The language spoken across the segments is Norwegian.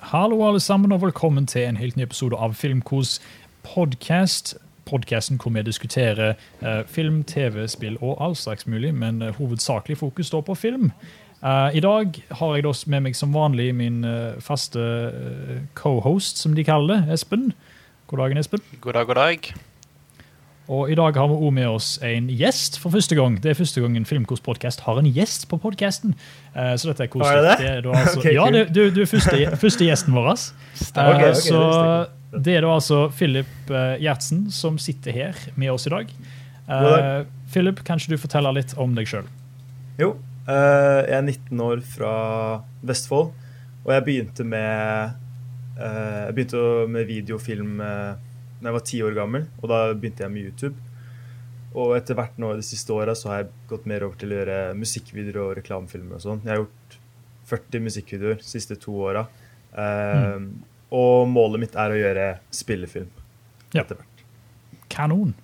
Hallo, alle sammen, og velkommen til en helt ny episode av Filmkos podcast. Podcasten hvor vi diskuterer eh, film, TV, spill og all slags mulig, men eh, hovedsakelig fokus står på film. Eh, I dag har jeg da med meg som vanlig min eh, faste eh, co-host, som de kaller det, Espen. God dagen, Espen. God dag, god dag. Og i dag har vi også med oss en gjest for første gang. Det er første gang en filmkostpodcast har en gjest på podcasten. Uh, så dette er koselig. Det? er da altså, okay, ja, kult. du, du, er første, første gjesten vår. Uh, okay, okay, ok, så det det er da altså Philip eh, Gjertsen som sitter her med oss i dag. Uh, Philip, kan ikke du fortelle litt om deg sjøl? Jo, eh, jeg er 19 år fra Vestfold, og jeg begynte med eh, Jeg begynte med videofilm uh, da jeg var ti år gammel, og da begynte jeg med YouTube. Og etter hvert nå de siste åra så har jeg gått mer over til å gjøre musikkvideoer og reklamefilmer og sånn. Jeg har gjort 40 musikkvideoer de siste to åra. Eh, Og målet mitt er å gjøre spillefilm Ja. etter hvert. Kanon.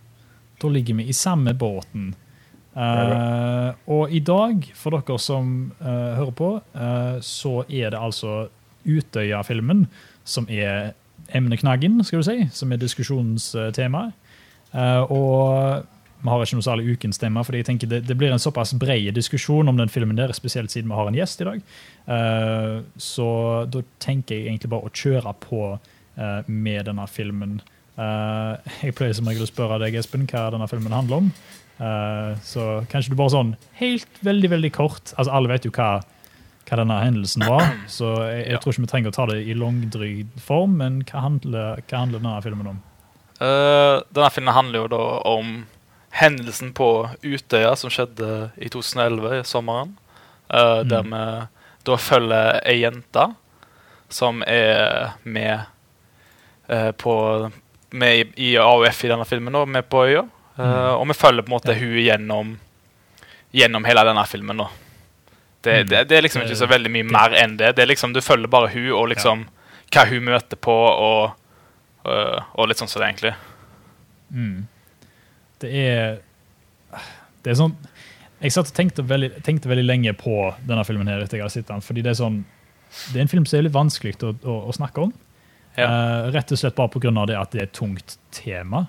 Da ligger vi i samme båten. Eh, og i dag, for dere som uh, hører på, uh, så er det altså Utøya-filmen som er emneknaggen, skal du si, som er diskusjonstemaet. Eh, og vi har ikke noe særlig ukens tema, fordi jeg tenker det, det blir en såpass bred diskusjon om den filmen der, spesielt siden vi har en gjest i dag. Eh, så da tenker jeg egentlig bare å kjøre på eh, med denne filmen. Eh, jeg pleier som regel å spørre deg, Espen, hva denne filmen handler om. Eh, så kanskje du bare sånn helt veldig, veldig kort Altså, alle vet jo hva, hva denne hendelsen var, så jeg, jeg Ja. tror ikke vi trenger å ta det i langdryg form, men hva handler, hva handler denne filmen om? Uh, denne filmen handler jo da om hendelsen på Utøya som skjedde i 2011, i sommeren. eh, Der vi da følger ei jente som er med uh, på med i, i AUF i denne filmen, da, med på øya. Mm. Og vi følger på en måte hun gjennom Gjennom hele denne filmen. da det, Mm. det, det er liksom ikke så veldig mye mer enn det. Det er liksom Du følger bare hun og liksom hva hun møter på, og, og, og litt sånn som det, egentlig. Mm. Det er Det er sånn Jeg satt og tenkte veldig, tenkte veldig lenge på denne filmen her etter jeg hadde sett den, fordi det er sånn Det er en film som er litt vanskelig å, å, å snakke om. Ja. Uh, rett og slett bare pga. det at det er et tungt tema.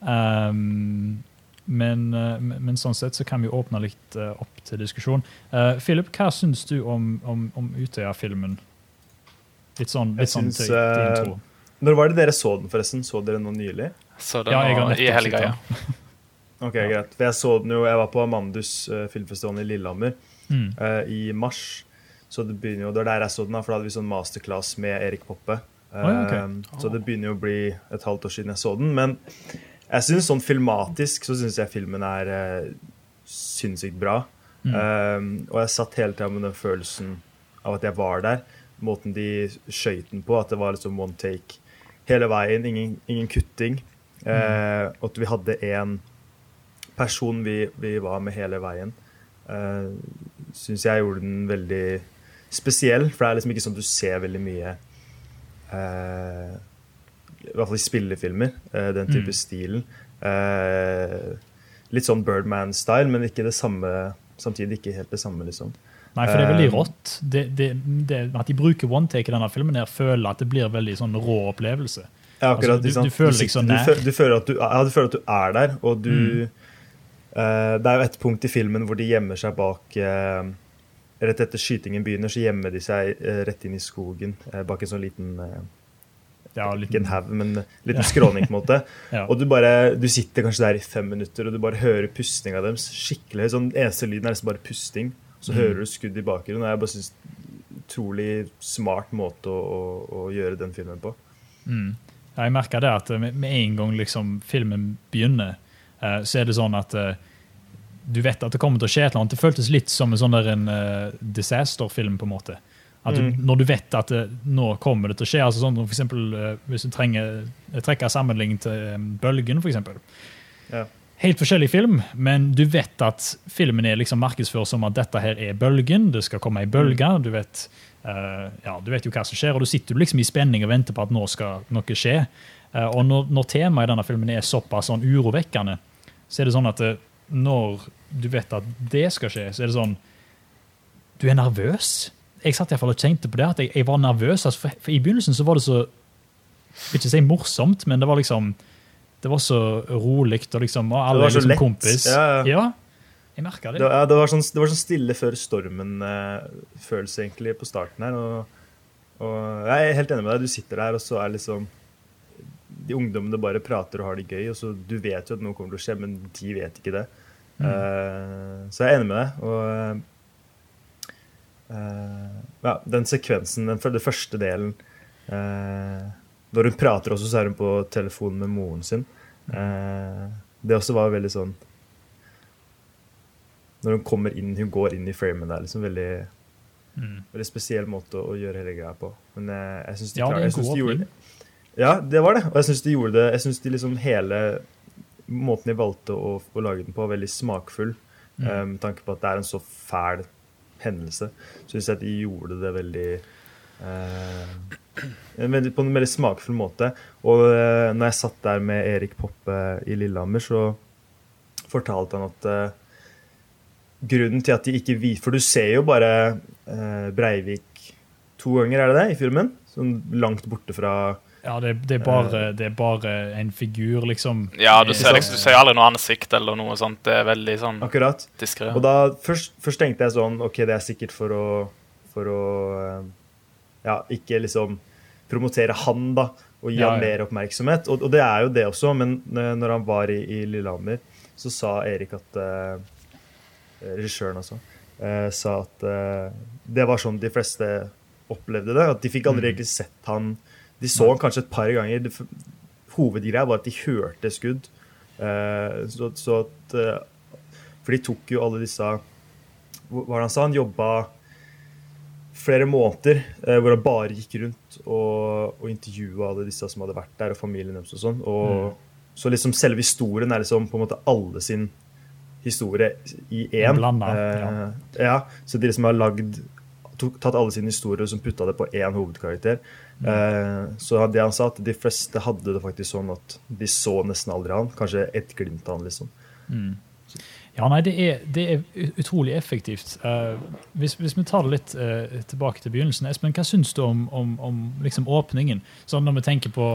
Um, men, eh, men sånn sett så kan vi åpne litt eh, opp til diskusjon. Uh, Philip, hva syns du om, om, om Utøya-filmen? Litt sånn, litt sånn syns, til, til intro. Når var det dere så den, forresten? Så dere den nå nylig? Så den Ja, jeg var i helga, ja. ok, Ok, greit. For jeg så den jo, jeg var på Amandus uh, filmfestivalen i Lillehammer Mm. uh, i mars. Så det begynner jo, det var der jeg så den, da, for da hadde vi sånn masterclass med Erik Poppe. Uh, oh, okay. oh. Så det begynner jo å bli et halvt år siden jeg så den. Men jeg synes sånn filmatisk så syns jeg filmen er eh, sinnssykt bra. Mm. Um, og jeg satt hele tida med den følelsen av at jeg var der. Måten de skøyt den på, at det var liksom one take hele veien. Ingen, ingen kutting. Eh, og at vi hadde én person vi, vi var med hele veien. Uh, Syns jeg gjorde den veldig spesiell, for det er liksom ikke sånn du ser veldig mye eh, I hvert fall i spillefilmer, eh, den type Mm. stilen. Eh, litt sånn Birdman-style, men ikke det samme samtidig ikke helt det samme, liksom. Nei, for det er veldig Um, rått. Det, det, det, at de bruker one take i denne filmen, her føler at det blir veldig sånn rå opplevelse. Ja, Altså, akkurat, du- du føler deg så du, nær. du, føler at du, ja, du føler at du er der, og du Mm. uh, Det er jo et punkt i filmen hvor de gjemmer seg bak uh, Rett etter skytingen begynner, så gjemmer de seg uh, rett inn i skogen eh, bak en sånn liten eh, Ja, Ikke en haug, men en liten skråning, på en måte. Ja. Og du bare, du sitter kanskje der i fem minutter, og du bare hører pustinga deres skikkelig høy, Sånn, eneste lyden er nesten bare pusting. Så Mm. hører du skudd i bakgrunnen. Og jeg bare synes Utrolig smart måte å, å, å gjøre den filmen på. Mm. Jeg merker det at med, med en gang liksom filmen begynner, eh, så er det sånn at eh, du vet at det kommer til å skje et eller annet. Det føltes litt som en sånn der en eh, disaster-film, på en måte. Du, Mm. Når du vet at det, nå kommer det til å skje, altså sånn, for eksempel, eh, hvis du trenger trekker sammenligning til eh, Bølgen, eksempel. Ja. Helt forskjellig film, men du vet at filmen er liksom markedsført som at dette her er bølgen, det skal komme ei bølge. Du vet, eh, ja, du vet jo hva som skjer, og du sitter liksom i spenning og venter på at nå skal noe skje. Uh, og når, når temaet i denne filmen er såpass sånn urovekkende, så er det sånn at eh, når du vet at det skal skje, så er det sånn Du er nervøs. Jeg satt i hvert fall og kjente på det, at jeg, jeg var nervøs. Altså, for, for I begynnelsen så var det så Jeg vil ikke si morsomt, men det var liksom det var så rolig. og liksom, og alle Det var så liksom lett. kompis. Ja, ja. jeg merka det. Det, ja, det, var sånn, det var sånn stille før stormen-følelse egentlig på starten her. Og, og jeg er helt enig med deg. Du sitter der, og så er liksom De ungdommene bare prater og har det gøy. og så Du vet jo at noe kommer til å skje, men de vet ikke det. Mm. Uh, så jeg er enig med deg. Og eh, ja, den sekvensen, den, den første delen eh, Når hun prater også, så er hun på telefonen med moren sin. Eh, det også var veldig sånn Når hun kommer inn, hun går inn i framen der, liksom veldig Mm. Veldig spesiell måte å, gjøre hele greia på. Men eh, jeg syns de, Ja, en jeg synes de gjorde det. Ja, det var det. Og jeg syns de gjorde det Jeg synes de liksom hele måten de valgte å, å lage den på, var veldig smakfull. Mm. eh, Med tanke på at det er en så fæl hendelse. Syns jeg at de gjorde det veldig eh, På en veldig smakfull måte. Og eh, når jeg satt der med Erik Poppe i Lillehammer, så fortalte han at eh, grunnen til at de ikke viser For du ser jo bare eh, Breivik to ganger, er det det, i filmen? Sånn langt borte fra Ja, det, det, er bare, det er bare en figur, liksom. Ja, du Eh, ser, liksom, du ser aldri noe ansikt eller noe sånt. Det er veldig sånn Akkurat. diskré. Og da først, først tenkte jeg sånn OK, det er sikkert for å For å eh, Ja, ikke liksom promotere han, da, og gi Ja, han mer oppmerksomhet. Og, og det er jo det også, men eh, når han var i, i Lillehammer, så sa Erik at uh, Regissøren, altså. Uh, sa at uh, det var sånn de fleste opplevde det. At de fikk aldri Mm. egentlig sett han De så han kanskje et par ganger. Hovedgreia var at de hørte skudd. Eh, så, så at eh, For de tok jo alle disse Hva var det han sa? Han jobba flere måneder eh, hvor han bare gikk rundt og, og intervjua alle disse som hadde vært der, og familien deres og sånn. Og, Så liksom selve historien er liksom på en måte alle sin historie i én. Blanda, Eh, ja. Så de liksom har lagd tatt alle sine historier og som putta det på én hovedkarakter. Eh, så det han sa, at de fleste hadde det faktisk sånn at de så nesten aldri han. Kanskje et glimt av han, liksom. Ja, nei, det er, det er utrolig effektivt. Uh, hvis, hvis vi tar det litt uh, tilbake til begynnelsen, Espen, hva syns du om, om, om liksom åpningen? Sånn når vi tenker på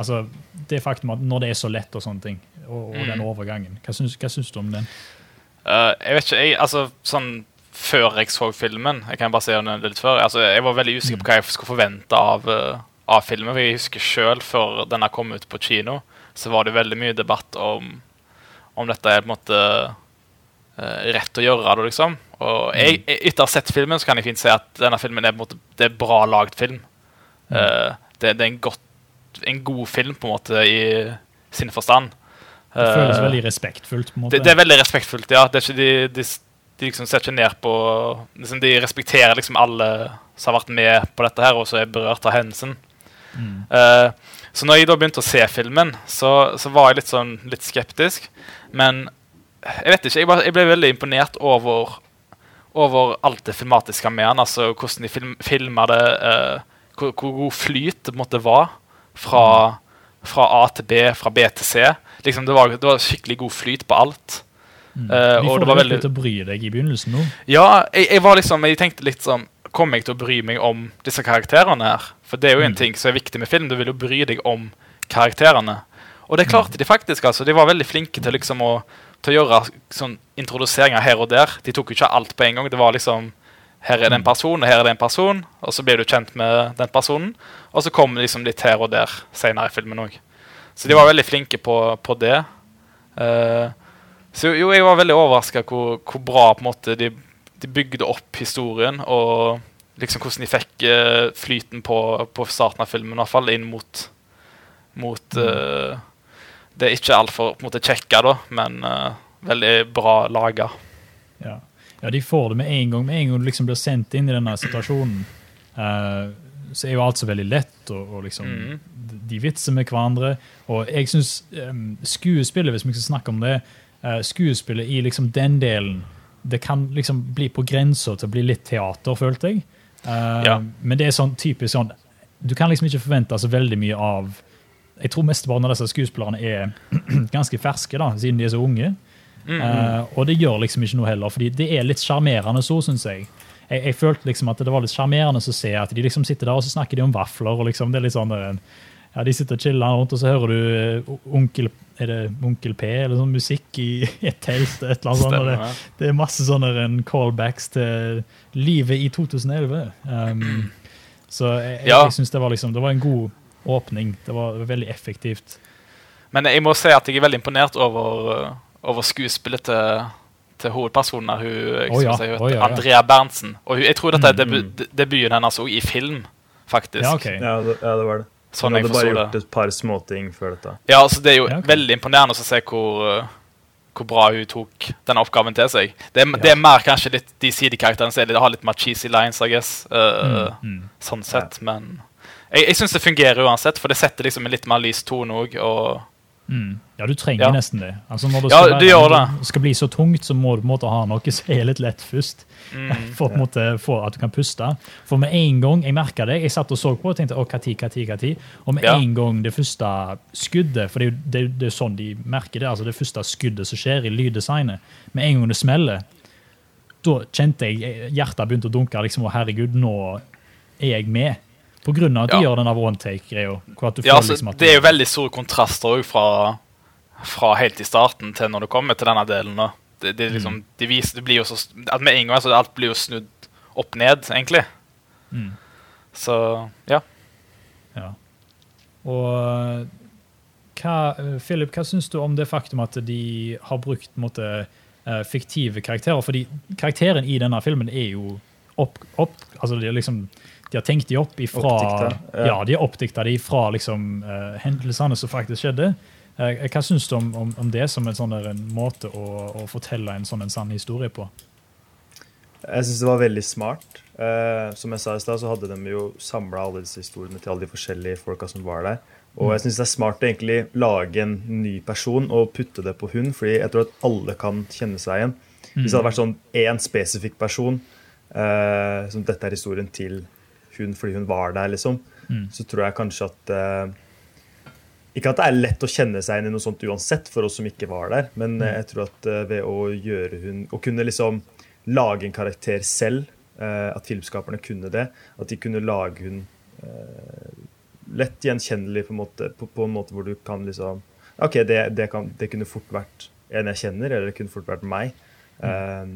altså, det faktum at når det er så lett og sånne ting, og, og den overgangen. Hva syns, hva syns du om den? Uh, jeg vet ikke, jeg, altså sånn Før jeg så filmen Jeg kan bare si det litt før altså, Jeg var veldig usikker på hva jeg skulle forvente av, eh, av filmen. For jeg husker selv før denne kom ut på kino, så var det veldig mye debatt om om dette er på en måte eh, rett å gjøre det, liksom. Og jeg, jeg, etter å ha sett filmen, så kan jeg fint si at denne filmen er på en måte Det er bra lagd film. Eh, det, det er en, godt, en god film, på en måte, i sin forstand. Det føles veldig respektfullt. på en måte. det, det er veldig respektfullt, ja. Det er ikke, de, de, de liksom ser ikke ned på liksom, De respekterer liksom alle som har vært med på dette her, og som er berørt av hendelsen. Mm. Uh, så når jeg da begynte å se filmen, så, så var jeg litt sånn litt skeptisk. Men jeg vet ikke, jeg, bare, jeg ble veldig imponert over, over alt det filmatiske med den. Altså hvordan de film, filma det, uh, hvor, hvor god flyt det måtte være fra, fra A til B, fra B til C. Liksom, det, var, det var skikkelig god flyt på alt. Mm. Uh, De får det deg veldig til å bry deg i begynnelsen nå. Ja, jeg, jeg var liksom Jeg tenkte litt sånn Kommer jeg til å bry meg om disse karakterene her? For det er jo en Mm. ting som er viktig med film. Du vil jo bry deg om karakterene. Og det klarte de faktisk. altså De var veldig flinke til liksom å til å gjøre sånn introduseringer her og der. De tok jo ikke alt på en gang. Det var liksom Her er det en person, og her er det en person. Og så blir du kjent med den personen. Og så kommer det liksom litt her og der senere i filmen òg. Så de var veldig flinke på, på det. Eh, så jo, jeg var veldig overraska hvor, hvor bra på en måte de, de bygde opp historien, og liksom hvordan de fikk uh, flyten på, på starten av filmen, i hvert fall inn mot, mot uh, Det er ikke altfor kjekka, da, men uh, veldig bra laga. Ja. ja, de får det med en gang. Med en gang du liksom blir sendt inn i denne situasjonen, så er jo alt så veldig lett, og, og liksom mm. De vitser med hverandre. Og jeg syns skuespillet, hvis vi skal snakke om det, skuespillet i liksom den delen det kan liksom bli på grensa til å bli litt teater, følte jeg. Eh, Ja. Men det er sånn typisk sånn Du kan liksom ikke forvente så veldig mye av Jeg tror mesteparten av disse skuespillerne er ganske ferske, da, siden de er så unge. Mm, -hmm. Eh, og det gjør liksom ikke noe heller, fordi det er litt sjarmerende så, syns jeg. jeg, jeg følte liksom at det var litt sjarmerende å se at de liksom sitter der og så snakker de om vafler. og liksom, det er litt sånn ja, De sitter og chiller rundt, og så hører du eh, onkel er det Onkel P eller sånn musikk i et telt. et eller annet sånt, og det, det. er masse sånne callbacks til livet i 2011. Um, så jeg, Ja. jeg synes det var liksom, det var en god åpning. Det var veldig effektivt. Men jeg må si at jeg er veldig imponert over, uh, over skuespillet til, til hovedpersonen. her, Hun, jeg Å ja, si, ja. Andrea Berntsen. Og hun, jeg tror dette er Mm. debu, debuten hennes òg, i film, faktisk. Ja, okay. Ja, det, ja, det var det. Sånn jeg hadde bare gjort det. et par småting før dette. Ja, altså Det er jo Ja, okay. veldig imponerende å se hvor, uh, hvor bra hun tok denne oppgaven til seg. Det er, Ja. det er mer kanskje litt de sidekarakterene som har litt mer cheesy lines, I guess. Uh, Mm, mm. Sånn sett, men jeg, jeg syns det fungerer uansett, for det setter liksom en litt mer lys tone òg. Og Mm. Ja, du trenger Ja. nesten det. Altså Når det Ja, skal, det være- når det skal bli så tungt, så må du måte ha noe som er litt lett først. mm, For, måte, for at du kan puste. For med en gang jeg merka det, jeg satt og så på og tenkte å, tid, hva tid? Og med Ja. en gang det første skuddet, for det er jo det, det er sånn de merker det, altså det første skuddet som skjer i lyddesignet, med en gang det smeller, da kjente jeg hjertet begynte å dunke. liksom, å herregud, nå er jeg med. På grunn av at de Ja. gjør den one take-greia. Ja, altså, liksom det er jo veldig store kontraster òg fra, fra helt i starten til når du kommer til denne delen. Det, det, er liksom, Mm. det, viser, det blir jo så, at Med en gang så alt blir jo snudd opp ned, egentlig. Mm. Så ja. Ja. Og hva, eh, Philip, hva syns du om det faktum at de har brukt måte, eh, fiktive karakterer? Fordi karakteren i denne filmen er jo opp, opp altså det er liksom, de har tenkt de opp ifra Oppdikta, ja. ja. de har oppdikta de fra liksom, uh, hendelsene som faktisk skjedde. Uh, hva syns du om, om, om det som en, sånn der, en måte å, å fortelle en sånn en sann historie på? Jeg syns det var veldig smart. Uh, som jeg sa i stad, så hadde de jo samla alle disse historiene til alle de forskjellige folka som var der. Og jeg syns det er smart å egentlig lage en ny person og putte det på hun, fordi jeg tror at alle kan kjenne seg igjen. Hvis det hadde vært sånn én spesifikk person, eh, som dette er historien til hun fordi hun var der, liksom, Mm. så tror jeg kanskje at uh, Ikke at det er lett å kjenne seg inn i noe sånt uansett for oss som ikke var der, men mm. jeg tror at uh, ved å gjøre hun Å kunne liksom lage en karakter selv, uh, at filmskaperne kunne det, at de kunne lage hun eh, lett gjenkjennelig på en måte, på, på en måte hvor du kan liksom OK, det, det, kan, det kunne fort vært en jeg kjenner, eller det kunne fort vært meg. Eh,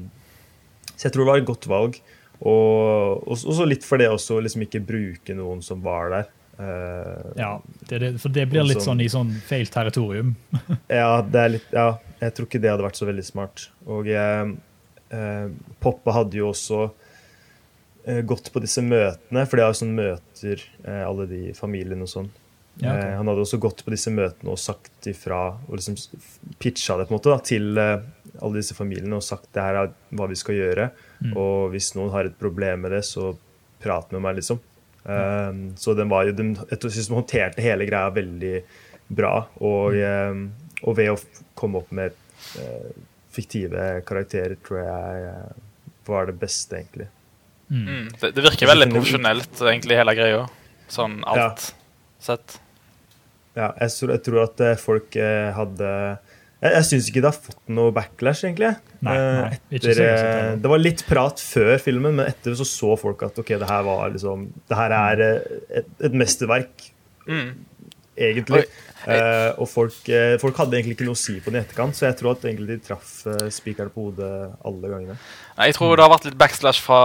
så jeg tror det var et godt valg. Og og så litt for det også, liksom ikke bruke noen som var der. Uh, Ja, det, det, for det blir litt Sånn- sånn i sånn feil territorium. ja, det er litt, ja, jeg tror ikke det hadde vært så veldig smart. Og eh, eh, Poppa hadde jo også eh, gått på disse møtene, for de har jo sånn møter, alle de familiene og sånn. Ja, ok. eh, han hadde også gått på disse møtene og sagt ifra, og liksom pitcha det på en måte da, til eh, alle disse familiene og sagt det her er hva vi skal gjøre. Mm. Og hvis noen har et problem med det, så prat med meg, liksom. Eh, så den var jo, den, jeg synes de håndterte hele greia veldig bra. Og, eh, og ved å komme opp med uh, fiktive karakterer, tror jeg uh, var det beste, egentlig. Mm. Mm. Det, det virker veldig profesjonelt, egentlig, hele greia. Sånn alt sett. Ja, jeg, tror- jeg tror at eh, folk eh, hadde Jeg, jeg syns ikke det har fått noe backlash, egentlig. Nei, Eh, nei, etter, så det. var litt prat før filmen, men etter så så folk at ok, det her var liksom Det her er et, et mesterverk, Mm. Egentlig. Eh, og folk, uh, folk hadde egentlig ikke noe å si på den i etterkant, så jeg tror at egentlig de traff uh, spikeren på hodet alle gangene. Jeg tror det har vært litt backlash fra,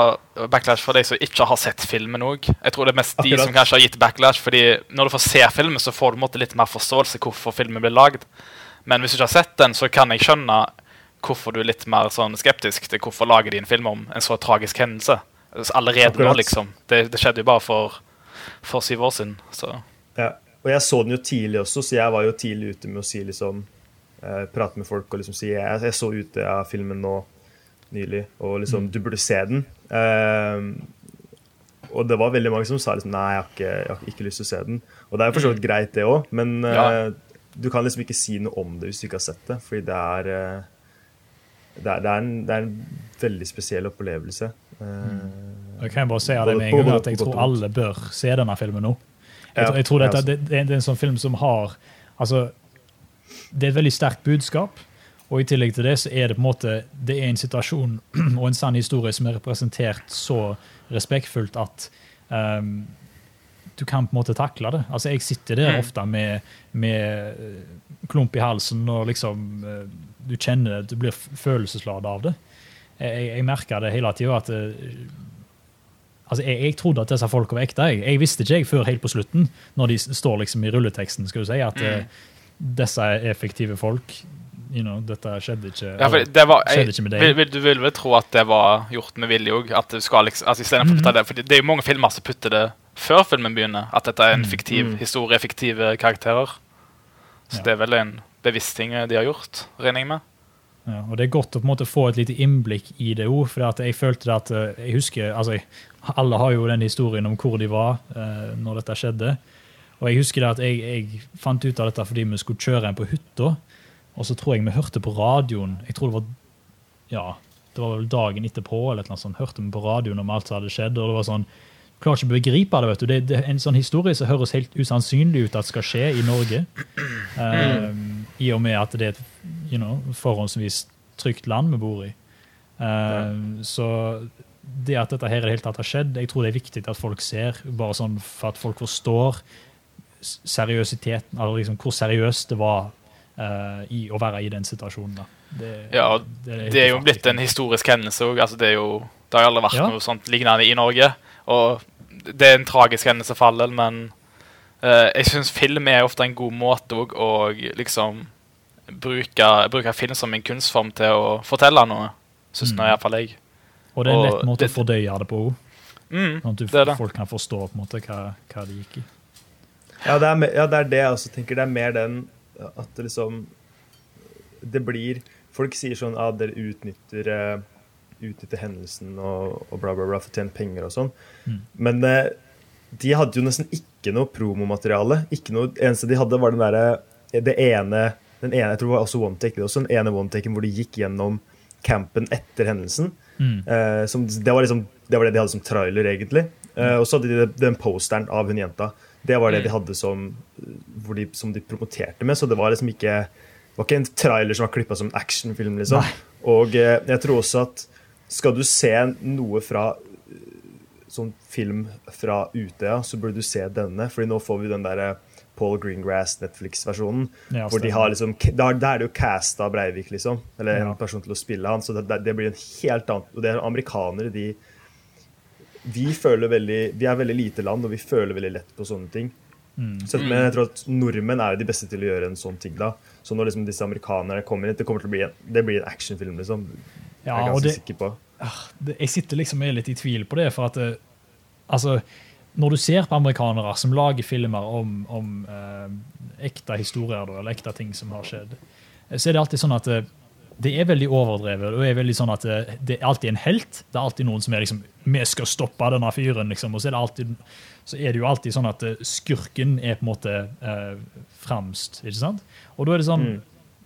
backlash fra de som ikke har sett filmen òg. Jeg tror det er mest de som kanskje har gitt backlash, fordi når du får se filmen, så får du måtte, litt mer forståelse hvorfor filmen ble lagd. Men hvis du ikke har sett den, så kan jeg skjønne hvorfor du er litt mer sånn skeptisk til hvorfor lager de en film om en så tragisk hendelse. Allerede Akkurat. nå, liksom. Det, det skjedde jo bare for, for syv år siden. Så Ja. Og jeg så den jo tidlig også, så jeg var jo tidlig ute med å si liksom eh, Prate med folk og liksom si Jeg, jeg så ute av filmen nå nylig, og liksom Du burde se den. Eh, og det var veldig mange som sa liksom Nei, jeg har ikke, jeg har ikke lyst til å se den. Og det er jo for så vidt greit, det òg, men eh, Ja. du kan liksom ikke si noe om det hvis du ikke har sett det, fordi det er eh, det er, det, er en, det er en veldig spesiell opplevelse. Mm. Jeg kan bare si av det med en gang at jeg tror alle bør se denne filmen nå. Jeg, tror- jeg tror dette, det, det er- det er en sånn film som har altså, Det er et veldig sterkt budskap, Og i tillegg til det så er det på en måte det er en situasjon og en sann historie som er representert så respektfullt at um, du kan på en måte takle det. Altså Jeg sitter der ofte med, med eh, klump i halsen og liksom uh, Du kjenner det, du blir følelsesladet av det. Jeg, jeg merker det hele tida at uh, Altså, jeg, jeg, trodde at disse folka var ekte. Jeg. jeg visste ikke jeg før helt på slutten, når de står liksom i rulleteksten, skal du si, at mm. uh, disse er effektive folk you know, dette skjedde ikke, ja, det var, jeg, ikke med deg. Vil, vil, du vil vel tro at det var gjort med vilje òg? Liksom, altså, mm det, det er jo mange filmer som putter det før filmen begynner. At dette er en mhm. fiktiv mm. historie, fiktive karakterer. Så ja. det er vel en bevisst ting de har gjort, regner jeg med. Ja, og Det er godt å på en måte få et lite innblikk i det òg. For jeg følte at eh, jeg husker, altså Alle har jo den historien om hvor de var eh, når dette skjedde. Og jeg husker at jeg, jeg, fant ut av dette fordi vi skulle kjøre en på hytta. Og så tror jeg vi hørte på radioen Jeg tror det var ja, det var vel dagen etterpå eller noe sånt, hørte vi på radioen om alt som hadde skjedd. og det var sånn, klarer ikke å begripe det. vet du. Det, det, er en sånn historie som høres helt usannsynlig ut at skal skje i Norge. Eh, I og med at det er et you know, forhåndsvis trygt land vi bor i. Um, så det at dette her i det hele tatt har skjedd, jeg tror det er viktig at folk ser, bare sånn for at folk forstår seriøsiteten, eller liksom hvor seriøst det var uh, i å være i den situasjonen. da. Det, ja, det, er, det er jo blitt en historisk hendelse òg. Altså, det, det har jo aldri vært ja. noe sånt lignende i Norge. Og det er en tragisk hendelse for all del, men uh, jeg syns film er ofte en god måte òg å liksom bruke, bruke, film som en kunstform til å fortelle noe. Syns mm. iallfall jeg. Og det er en lett måte det, å fordøye det på òg. Mm, sånn at du, folk kan forstå på en måte hva, hva det gikk i. Ja det, er, ja, det er det jeg også tenker. Det er mer den at det liksom Det blir Folk sier sånn at ah, dere utnytter, uh, utnytter hendelsen og, og, bla, bla, bla for å tjene penger og sånn. Mm. Men uh, de hadde jo nesten ikke noe promomateriale. Ikke noe, eneste de hadde, var den derre Det ene den ene, jeg tror det var også one take, det også den ene one-taken hvor de gikk gjennom campen etter hendelsen. Mm. Uh, som, det, var liksom, det, var det de hadde som trailer, egentlig. Uh, og så hadde de den posteren av hun jenta. Det var det mm. de hadde som, de, som de promoterte med. Så det var liksom ikke det var ikke en trailer som var klippa som en actionfilm. liksom. Nei. Og uh, jeg tror også at skal du se noe fra sånn film fra Utøya, så burde du se denne. fordi nå får vi den derre Paul Greengrass Netflix-versjonen. Ja, hvor de har liksom, Da er det jo casta Breivik, liksom. Eller ja. en person til å spille han. Så det, det, blir en helt annen Og det er amerikanere, de Vi føler veldig Vi er veldig lite land, og vi føler veldig lett på sånne ting. Mm. Så, men jeg tror at nordmenn er de beste til å gjøre en sånn ting. da Så når liksom disse amerikanerne kommer inn, det kommer til å bli en, det blir en actionfilm, liksom. Ja, jeg er ganske det, sikker på. Ah, det, jeg sitter liksom litt i tvil på det, for at eh, Altså når du ser på amerikanere som lager filmer om, om eh, ekte historier eller ekte ting som har skjedd, så er det alltid sånn at eh, det er veldig overdrevet. og er veldig sånn at eh, Det er alltid en helt. Det er alltid noen som er liksom Vi skal stoppe denne fyren. liksom, Og så er det alltid så er det jo alltid sånn at eh, skurken er på en måte eh, fremst. ikke sant? Og da er det sånn mm.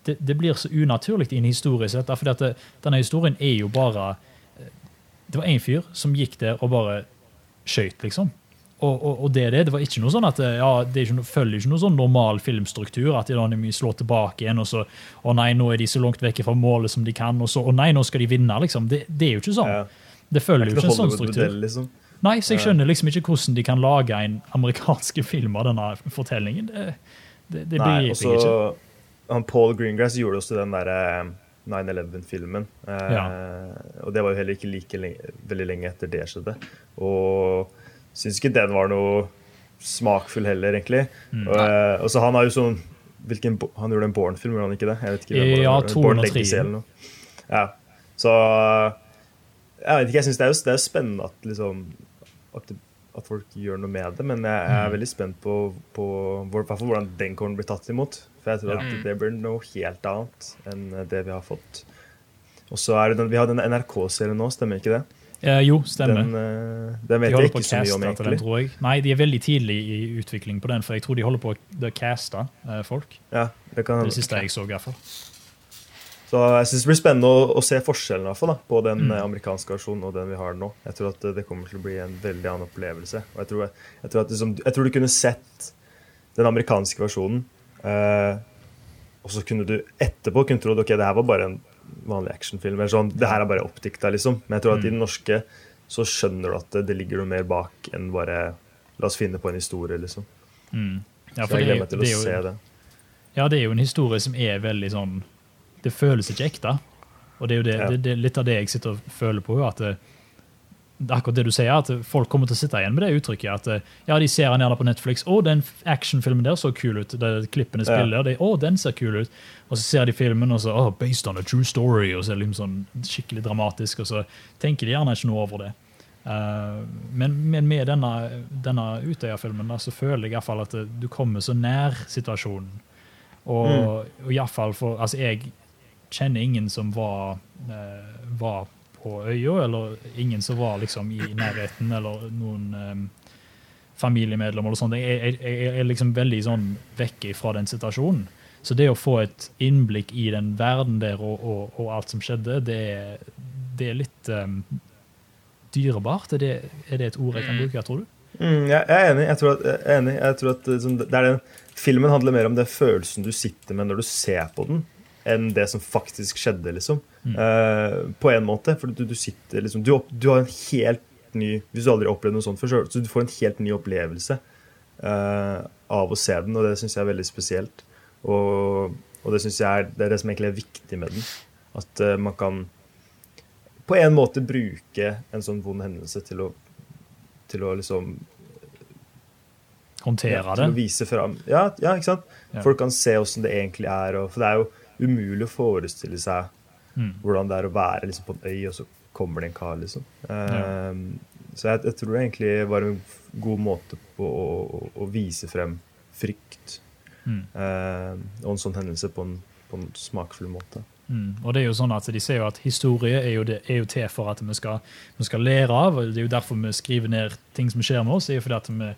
det, det, blir så unaturlig i en historie. for det, denne historien er jo bare Det var én fyr som gikk der og bare skøyt, liksom. Og, og, og, det det. Det var ikke noe sånn at eh, ja, det ikke, følger ikke noe sånn normal filmstruktur. At de, slår tilbake igjen, og så Å nei, nå er de så langt vekk fra målet som de kan. Og så Å nei, nå skal de vinne, liksom. Det, det er jo ikke sånn. Ja. Det følger jo ikke en sånn struktur. Liksom. Nei, så jeg skjønner liksom ikke hvordan de kan lage en amerikansk film av denne fortellingen. Det, det, det begriper jeg ikke. Han Paul Greengrass gjorde også den derre 9-11-filmen. Eh, ja. Og det var jo heller ikke like lenge, veldig lenge etter det skjedde. Og Syns ikke den var noe smakfull heller, egentlig. Mm. Og, eh, og, så han har jo sånn hvilken, Han gjorde en Born-film, gjorde han ikke det? Jeg vet ikke, ja, 203. Ja. Så Jeg vet ikke, jeg syns det, det, er spennende at, liksom, at, at, folk gjør noe med det, men jeg, jeg er mm. veldig spent på, på hvor, hvordan den kommer blir tatt imot. For jeg tror ja. at det blir noe helt annet enn det vi har fått. Og så er det den, Vi har den NRK-serien nå, stemmer ikke det? Eh, jo, stemmer. Den, uh, den vet de jeg ikke så mye om, egentlig. Den. Nei, de er veldig tidlig i utvikling på den, for jeg tror de holder på å caste uh, folk. Ja, Det kan det siste jeg så, i hvert fall. Så jeg synes det blir spennende å, å se forskjellen fall, da, på den mm. amerikanske versjonen og den vi har nå. Jeg tror at det kommer til å bli en veldig annen opplevelse. Og jeg tror, jeg, tror, at liksom, jeg tror du kunne sett den amerikanske versjonen eh, Og så kunne du etterpå kunne trodd ok, det her var bare en vanlig actionfilm. eller sånn, Det her er bare oppdikta, liksom. Men jeg tror at i den norske så skjønner du at det, ligger noe mer bak enn bare La oss finne på en historie, liksom. Mm. Ja, Så jeg gleder meg til å jo, se det. Ja, det er jo en historie som er veldig sånn Det føles ikke ekte. Og det er jo det, Ja. det, det litt av det jeg sitter og føler på. at det, akkurat det du sier, at folk kommer til å sitte igjen med det uttrykket. at eh, ja, De ser den gjerne på Netflix. 'Å, den actionfilmen der så kul ut.' Det, klippene Ja. spiller, de, 'Å, den ser kul ut.' Og så ser de filmen, og så oh, 'Based on a true story', og så er det liksom sånn skikkelig dramatisk, og så tenker de gjerne ikke noe over det. Uh, men, men med denne, denne Utøya-filmen da, så føler jeg i hvert fall at du kommer så nær situasjonen. Og, og i hvert fall for Altså, jeg kjenner ingen som var, uh, var på øya, eller ingen som var liksom i nærheten, eller noen um, familiemedlemmer eller sånt. Jeg, er liksom veldig sånn vekk fra den situasjonen. Så det å få et innblikk i den verden der og, og, og alt som skjedde, det, det er litt um, dyrebart. Er det, er det et ord jeg kan bruke, tror du? Mm, jeg er enig. Jeg tror at, jeg er enig. Jeg tror at eh, det er den, Filmen handler mer om den følelsen du sitter med når du ser på den, enn det som faktisk skjedde, liksom. Eh, på en måte. For du, du sitter liksom du, du har en helt ny Hvis du aldri har opplevd noe sånt før, så du får en helt ny opplevelse uh, av å se den, og det syns jeg er veldig spesielt. Og, og det synes jeg er, det er det som egentlig er viktig med den. At uh, man kan på en måte bruke en sånn vond hendelse til å, til å liksom Håndtere ja, det? Til å vise fram. Ja, ja, ikke sant? Ja. Folk kan se åssen det egentlig er. Og, for det er jo umulig å forestille seg Mm. hvordan det er å være liksom, på en øy, og så kommer det en kar, liksom. Ja. Så jeg, jeg tror det egentlig var en god måte på å, å, å vise frem frykt Mm. ehm, og en sånn hendelse på en, på en smakfull måte. Mm. Og det er jo sånn at De ser jo at historie er jo, det, er jo til for at vi skal, vi skal lære av. og Det er jo derfor vi skriver ned ting som skjer med oss. det er jo fordi at vi,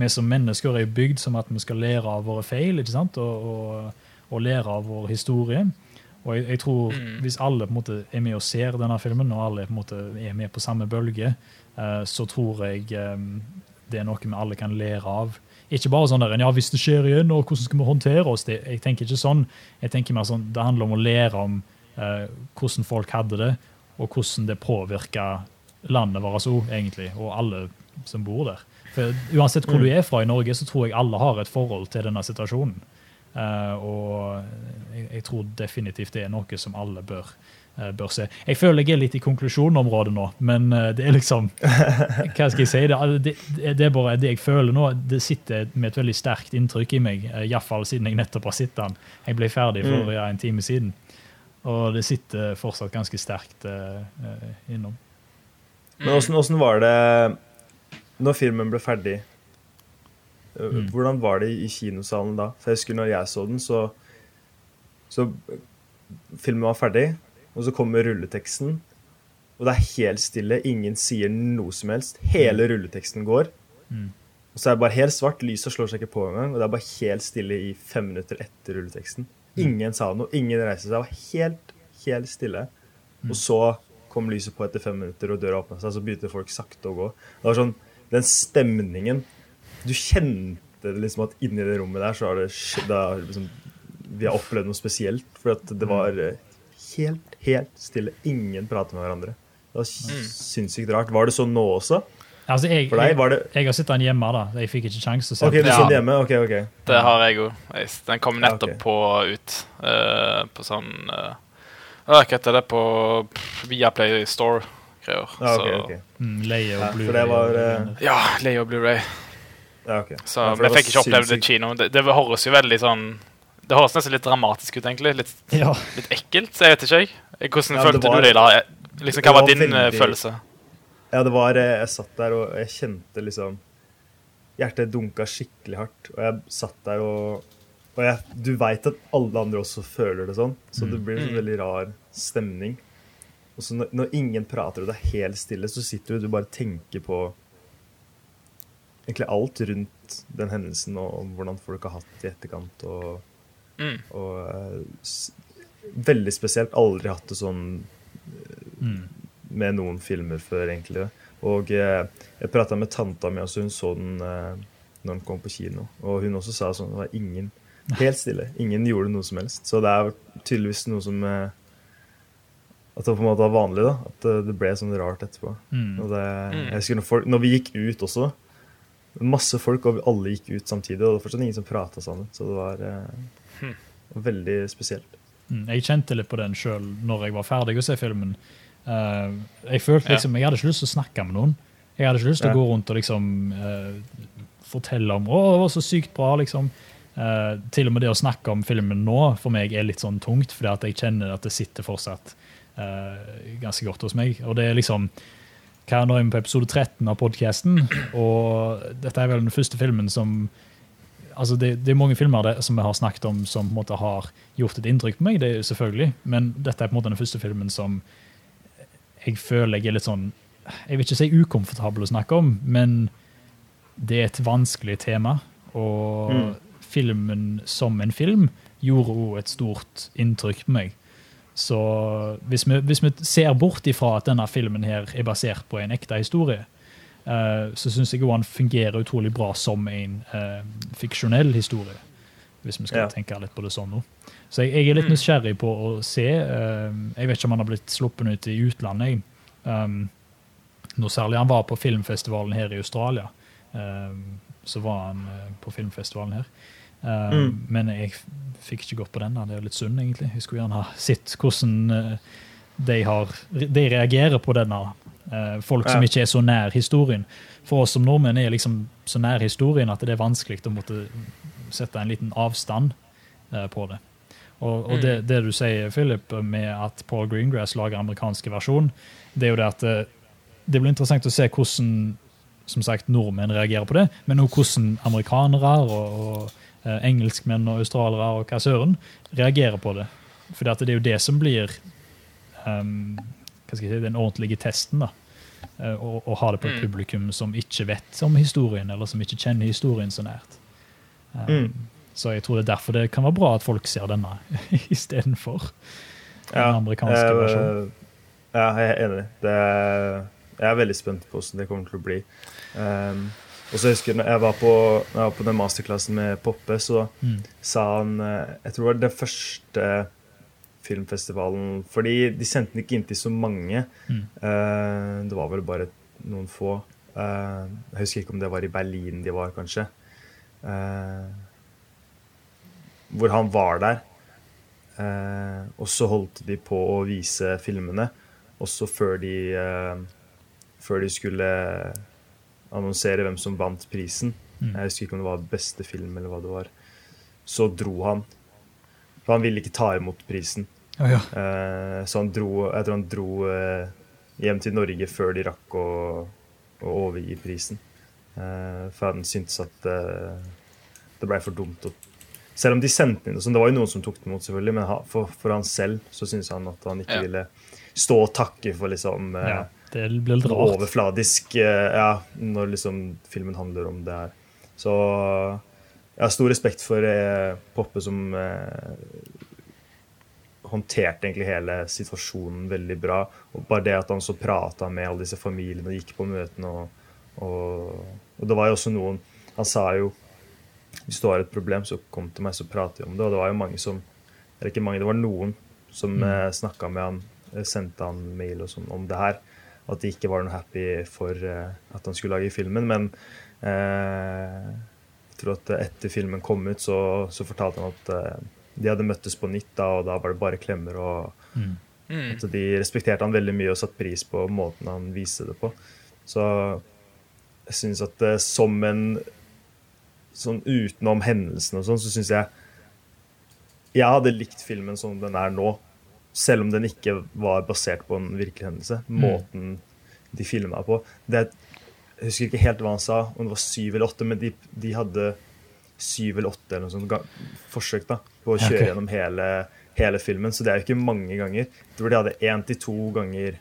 vi som mennesker er jo bygd som at vi skal lære av våre feil ikke sant? Og, og, og lære av vår historie. Og jeg, jeg tror Mm. Hvis alle på en måte er med og ser denne filmen, og alle på en måte er med på samme bølge, eh, så tror jeg eh, det er noe vi alle kan lære av. Ikke bare sånn der, ja, hvis det skjer igjen, og hvordan skal vi håndtere oss? Det, jeg tenker ikke sånn. Jeg tenker mer sånn, Det handler om å lære om eh, hvordan folk hadde det, og hvordan det påvirka landet vårt òg, egentlig, og alle som bor der. For Uansett hvor du er fra i Norge, så tror jeg alle har et forhold til denne situasjonen. Eh, og jeg, jeg tror definitivt det er noe som alle bør, eh, bør se. Jeg føler jeg er litt i konklusjonområdet nå, men eh, det er liksom Hva skal jeg si? Det, det, det er bare det jeg føler nå. Det sitter med et veldig sterkt inntrykk i meg, iallfall siden jeg nettopp har sett den. Jeg ble ferdig for Mm. ja, en time siden. Og det sitter fortsatt ganske sterkt innom. Men åssen var det når filmen ble ferdig? Øh, Mm. Hvordan var det i kinosalen da? For jeg husker når jeg så den, så Så filmen var ferdig, og så kommer rulleteksten. Og det er helt stille. Ingen sier noe som helst. Hele rulleteksten går. Mm. Og så er det bare helt svart. Lyset slår seg ikke på engang. Og det er bare helt stille i fem minutter etter rulleteksten. Ingen sa noe. Ingen reiste seg. Det var helt, helt stille. Og så kom lyset på etter fem minutter, og døra åpna seg. Så begynte folk sakte å gå. Det var sånn, Den stemningen Du kjente det liksom at inni det rommet der så har det skjedd det liksom, Vi har opplevd noe spesielt. For at det var eh, helt, helt stille. Ingen prater med hverandre. Det var sinnssykt rart. Var det sånn nå også? Altså, jeg, For deg var det jeg har sett den hjemme, da. Jeg fikk ikke sjanse til å se den. Ja. hjemme? OK, OK. Det har jeg òg. Den kom Ja, nettopp ok. på ut. Uh, på sånn uh, Hva heter det på Viaplay Store-greier. Ja, okay, okay. Mm, Leie og Blu-ray. Ja, Leie og- Ja, Blu-ray. Ja. Så Ja, vi fikk ikke oppleve det kino. Det, det høres jo veldig sånn Det høres nesten litt dramatisk ut, egentlig. Litt, Ja. litt ekkelt, jeg vet ikke. jeg. Hvordan Ja, det følte var- du det da? Liksom, hva var var din eh, veldig- følelse? Ja, det var eh, Jeg satt der, og jeg kjente liksom Hjertet dunka skikkelig hardt. Og jeg satt der og Og jeg, du veit at alle andre også føler det sånn, så det blir en sånn Mm. veldig rar stemning. Og så når, når ingen prater og det er helt stille, så sitter du og du bare tenker på egentlig alt rundt den hendelsen og om hvordan folk har hatt det i etterkant. og Mm. og uh, veldig spesielt. Aldri hatt det sånn Mm. med noen filmer før, egentlig. Og uh, jeg prata med tanta mi, også hun så den når den kom på kino. Og hun også sa sånn det var ingen Helt stille. Ingen gjorde noe som helst. Så det er tydeligvis noe som At det på en måte var vanlig, da. At det ble sånn rart etterpå. Mm. Og det, Mm. jeg husker når, folk, når vi gikk ut også, masse folk, og alle gikk ut samtidig, og det var fortsatt ingen som prata sammen. Så det var eh, Hm. veldig spesielt. Mm, Jeg kjente litt på den sjøl når jeg var ferdig å se filmen. Uh, jeg følte Ja. liksom, jeg hadde ikke lyst til å snakke med noen. Jeg hadde ikke lyst til Ja. å gå rundt og liksom uh, fortelle om å, det var så sykt bra. liksom. Uh, til og med det å snakke om filmen nå for meg er litt sånn tungt, fordi at jeg kjenner at det sitter fortsatt eh, ganske godt hos meg. Og det er liksom hva Nå er vi på episode 13 av podkasten, og dette er vel den første filmen som altså det, det er mange filmer det, som vi har snakket om som på en måte har gjort et inntrykk på meg, det er selvfølgelig, men dette er på en måte den første filmen som jeg føler jeg er litt sånn Jeg vil ikke si ukomfortabel å snakke om, men det er et vanskelig tema. Og Mm. filmen som en film gjorde òg et stort inntrykk på meg. Så hvis vi, hvis vi ser bort ifra at denne filmen her er basert på en ekte historie, eh, så syns jeg han fungerer utrolig bra som en eh, fiksjonell historie. Hvis vi skal Ja. tenke litt på det sånn nå. Så jeg, jeg er litt Mm. nysgjerrig på å se. eh, jeg vet ikke om han har blitt sluppet ut i utlandet. Um, noe særlig. Han var på filmfestivalen her i Australia. Um, så var han på filmfestivalen her. Um, Mm. Men jeg fikk ikke gått på den. da. Det er jo litt synd, egentlig. Jeg skulle gjerne ha sett hvordan eh, de, har, de reagerer på denne. eh, folk som ikke er så nær historien. For oss som nordmenn er liksom så nær historien at det er vanskelig å måtte sette en liten avstand på det. Og, og Mm. det, det du sier, Philip, med at Paul Greengrass lager amerikanske versjon, det er jo det at det blir interessant å se hvordan som sagt, nordmenn reagerer på det, men også hvordan amerikanere og, og engelskmenn og australiere og hva søren reagerer på det. For det er jo det som blir um, jeg si, den ordentlige testen. da. Eh, Å å ha det på et Mm. publikum som ikke vet om historien, eller som ikke kjenner historien så nært. Um, Mm. Så jeg tror det er derfor det kan være bra at folk ser denne istedenfor den amerikanske eh, versjonen. Ja, jeg er enig. Det er, jeg er veldig spent på hvordan det kommer til å bli. Um, og så husker jeg når jeg var på, når jeg var på den masterklassen med Poppe, så Mm. sa han eh, Jeg tror det var den første filmfestivalen Fordi de sendte den ikke inn til så mange. Mm. Uh, det var vel bare noen få. Uh, jeg husker ikke om det var i Berlin de var, kanskje. Uh, hvor han var der. Og så holdt de på å vise filmene. Også før de Før de skulle annonsere hvem som vant prisen. Mm. Jeg husker ikke om det var beste film eller hva det var. Så dro han. For han ville ikke ta imot prisen. Oh, ja. Eh, så han dro, jeg tror han dro eh, hjem til Norge før de rakk å, å overgi prisen. Eh, for han syntes at eh, det blei for dumt å Selv om de sendte inn, sånn, det var jo noen som tok den imot, selvfølgelig, men for, for han selv så syntes han at han ikke Ja. ville stå og takke for liksom eh, ja. Det blir litt rart. overfladisk eh, ja, når liksom filmen handler om det her. Så jeg har stor respekt for eh, Poppe som eh, håndterte egentlig hele situasjonen veldig bra. Og bare det at han så prata med alle disse familiene og gikk på møtene og, og, og det var jo også noen Han sa jo hvis du har et problem, så kom til meg, så prater vi om det. Og det var jo mange som Eller ikke mange, det var noen som Mm. mm. snakka med han, eh, sendte han mail og sånn om det her. At de ikke var noe happy for eh, at han skulle lage filmen. Men eh, jeg tror at etter filmen kom ut, så, så fortalte han at eh, de hadde møttes på nytt, da, og da var det bare klemmer. og Mm. Mm. at de respekterte han veldig mye og satte pris på måten han viste det på. Så jeg syns at eh, som en Sånn utenom hendelsen og sånn, så syns jeg Jeg hadde likt filmen som den er nå, selv om den ikke var basert på en virkelig hendelse. Måten de filma på. Det, jeg husker ikke helt hva han sa, om det var syv eller åtte, men de, de hadde syv eller åtte eller noe sånt forsøk da, på å kjøre okay. gjennom hele, hele filmen. Så det er jo ikke mange ganger. Jeg tror de hadde én til to ganger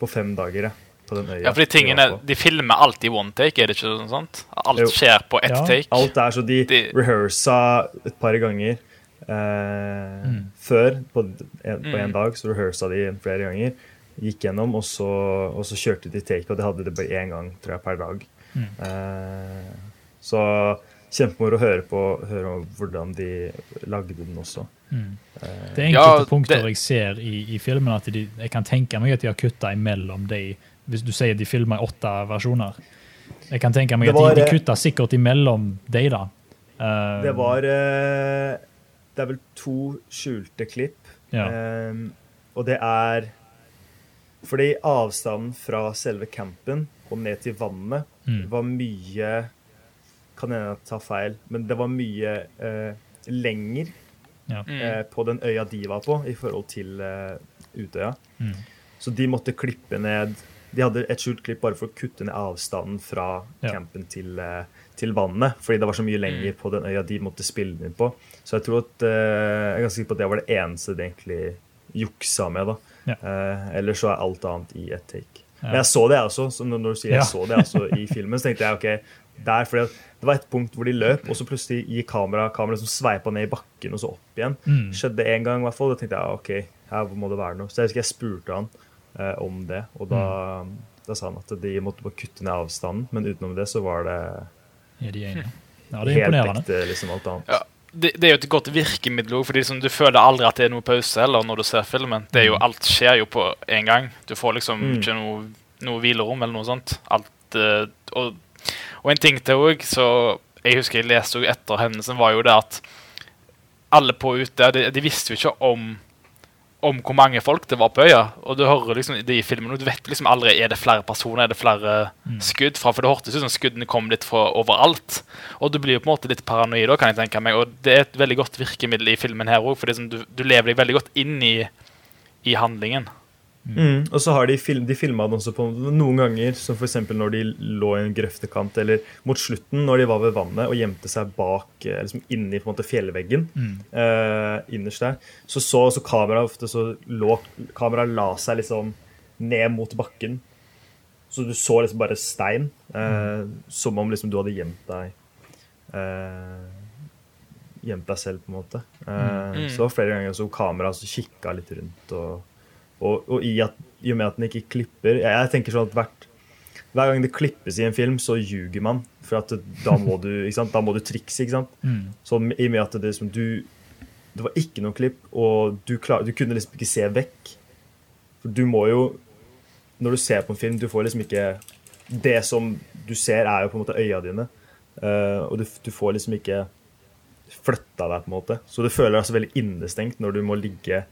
på fem dager. Ja, på den øya. Ja, fordi de tingene. De filmer alltid one take, er det ikke sånn? sant? Alt Jo. skjer på ett Ja, take. Alt er så de, De- rehearsa et par ganger eh, Mm. før. På, en, på en Mm. dag så rehearsa de flere ganger. Gikk gjennom, og så, og så kjørte de take, og det hadde det bare én gang tror jeg, per dag. Mm. Eh, så kjempemoro å høre på høre om hvordan de lagde den også. Mm. Eh, Det er enkelte Ja, punkter det- jeg ser i, i filmen at de, jeg kan tenke meg at de har kutta imellom de Hvis du sier de filmer i åtte versjoner. Jeg kan tenke meg var, at de, de eh, kutta sikkert imellom de, da. Eh, Det var eh, Det er vel to skjulte klipp. ja. Um, og det er Fordi avstanden fra selve campen og ned til vannet Mm. var mye Kan hende jeg tar feil, men det var mye uh, lenger Ja. Eh, på den øya de var på, i forhold til uh, Utøya. Mm. Så de måtte klippe ned De hadde et skjult klipp bare for å kutte ned avstanden fra Ja. campen til, eh, til vannet. Fordi det var så mye lenger på den øya de måtte spille den inn på. Så jeg tror at eh, jeg er ganske sikker på at det var det eneste de egentlig juksa med. da. Ja. Eh, ellers så er alt annet i et take. Ja. Men jeg så det, jeg også. Så når du sier Ja. jeg så det også i filmen, så tenkte jeg ok, der, fordi det var et punkt hvor de løp, og så plutselig gikk kamera, kameraet som sveipa ned i bakken og så opp igjen. Mm. Skjedde en gang, i hvert fall. Da tenkte jeg ok, her må det være noe. Så jeg husker jeg spurte han eh, om det, og da, Mm. da sa han at de måtte bare kutte ned avstanden, men utenom det så var det ja, de? Ja, det helt ekte liksom alt annet. Ja, det, det er jo et godt virkemiddel òg, fordi liksom, du føler aldri at det er noe pause eller når du ser filmen. Det er jo, alt skjer jo på en gang. Du får liksom Mm. ikke noe, noe hvilerom eller noe sånt. Alt, eh, og, og en ting til òg, så jeg husker jeg leste etter hendelsen, var jo det at alle på ute de, de visste jo ikke om om hvor mange folk det var på øya. Og du hører liksom det i filmen, og du vet liksom aldri er det flere personer, er det flere Mm. skudd fra. For det hørtes ut som skuddene kom litt fra overalt. Og du blir jo på en måte litt paranoid da, kan jeg tenke meg. Og det er et veldig godt virkemiddel i filmen her òg, for du, du lever deg veldig godt inn i, i handlingen. Mm. Og så har de, film, de filma den også på noen ganger, som f.eks. når de lå i en grøftekant, eller mot slutten, når de var ved vannet og gjemte seg bak, eh, liksom inni på en måte fjellveggen. Mm. eh, innerst der, så så, så kameraet ofte så lå Kameraet la seg liksom ned mot bakken. Så du så liksom bare stein. eh, Som om liksom du hadde gjemt deg eh, Gjemt deg selv, på en måte. Eh, Mm. Så det var flere ganger så kameraet så kikka litt rundt. Og, og, og i, at, i og med at den ikke klipper Jeg, jeg tenker sånn at hvert hver gang det klippes i en film, så ljuger man. For at da må du? Da må du trikse. ikke sant? Mm. Så i og med at det, liksom, du, det var ikke noe klipp, og du, klar, du kunne liksom ikke se vekk. For du må jo Når du ser på en film, du får liksom ikke Det som du ser, er jo på en måte øya dine. Uh, og du, du får liksom ikke flytta deg, på en måte. Så du føler deg så veldig innestengt når du må ligge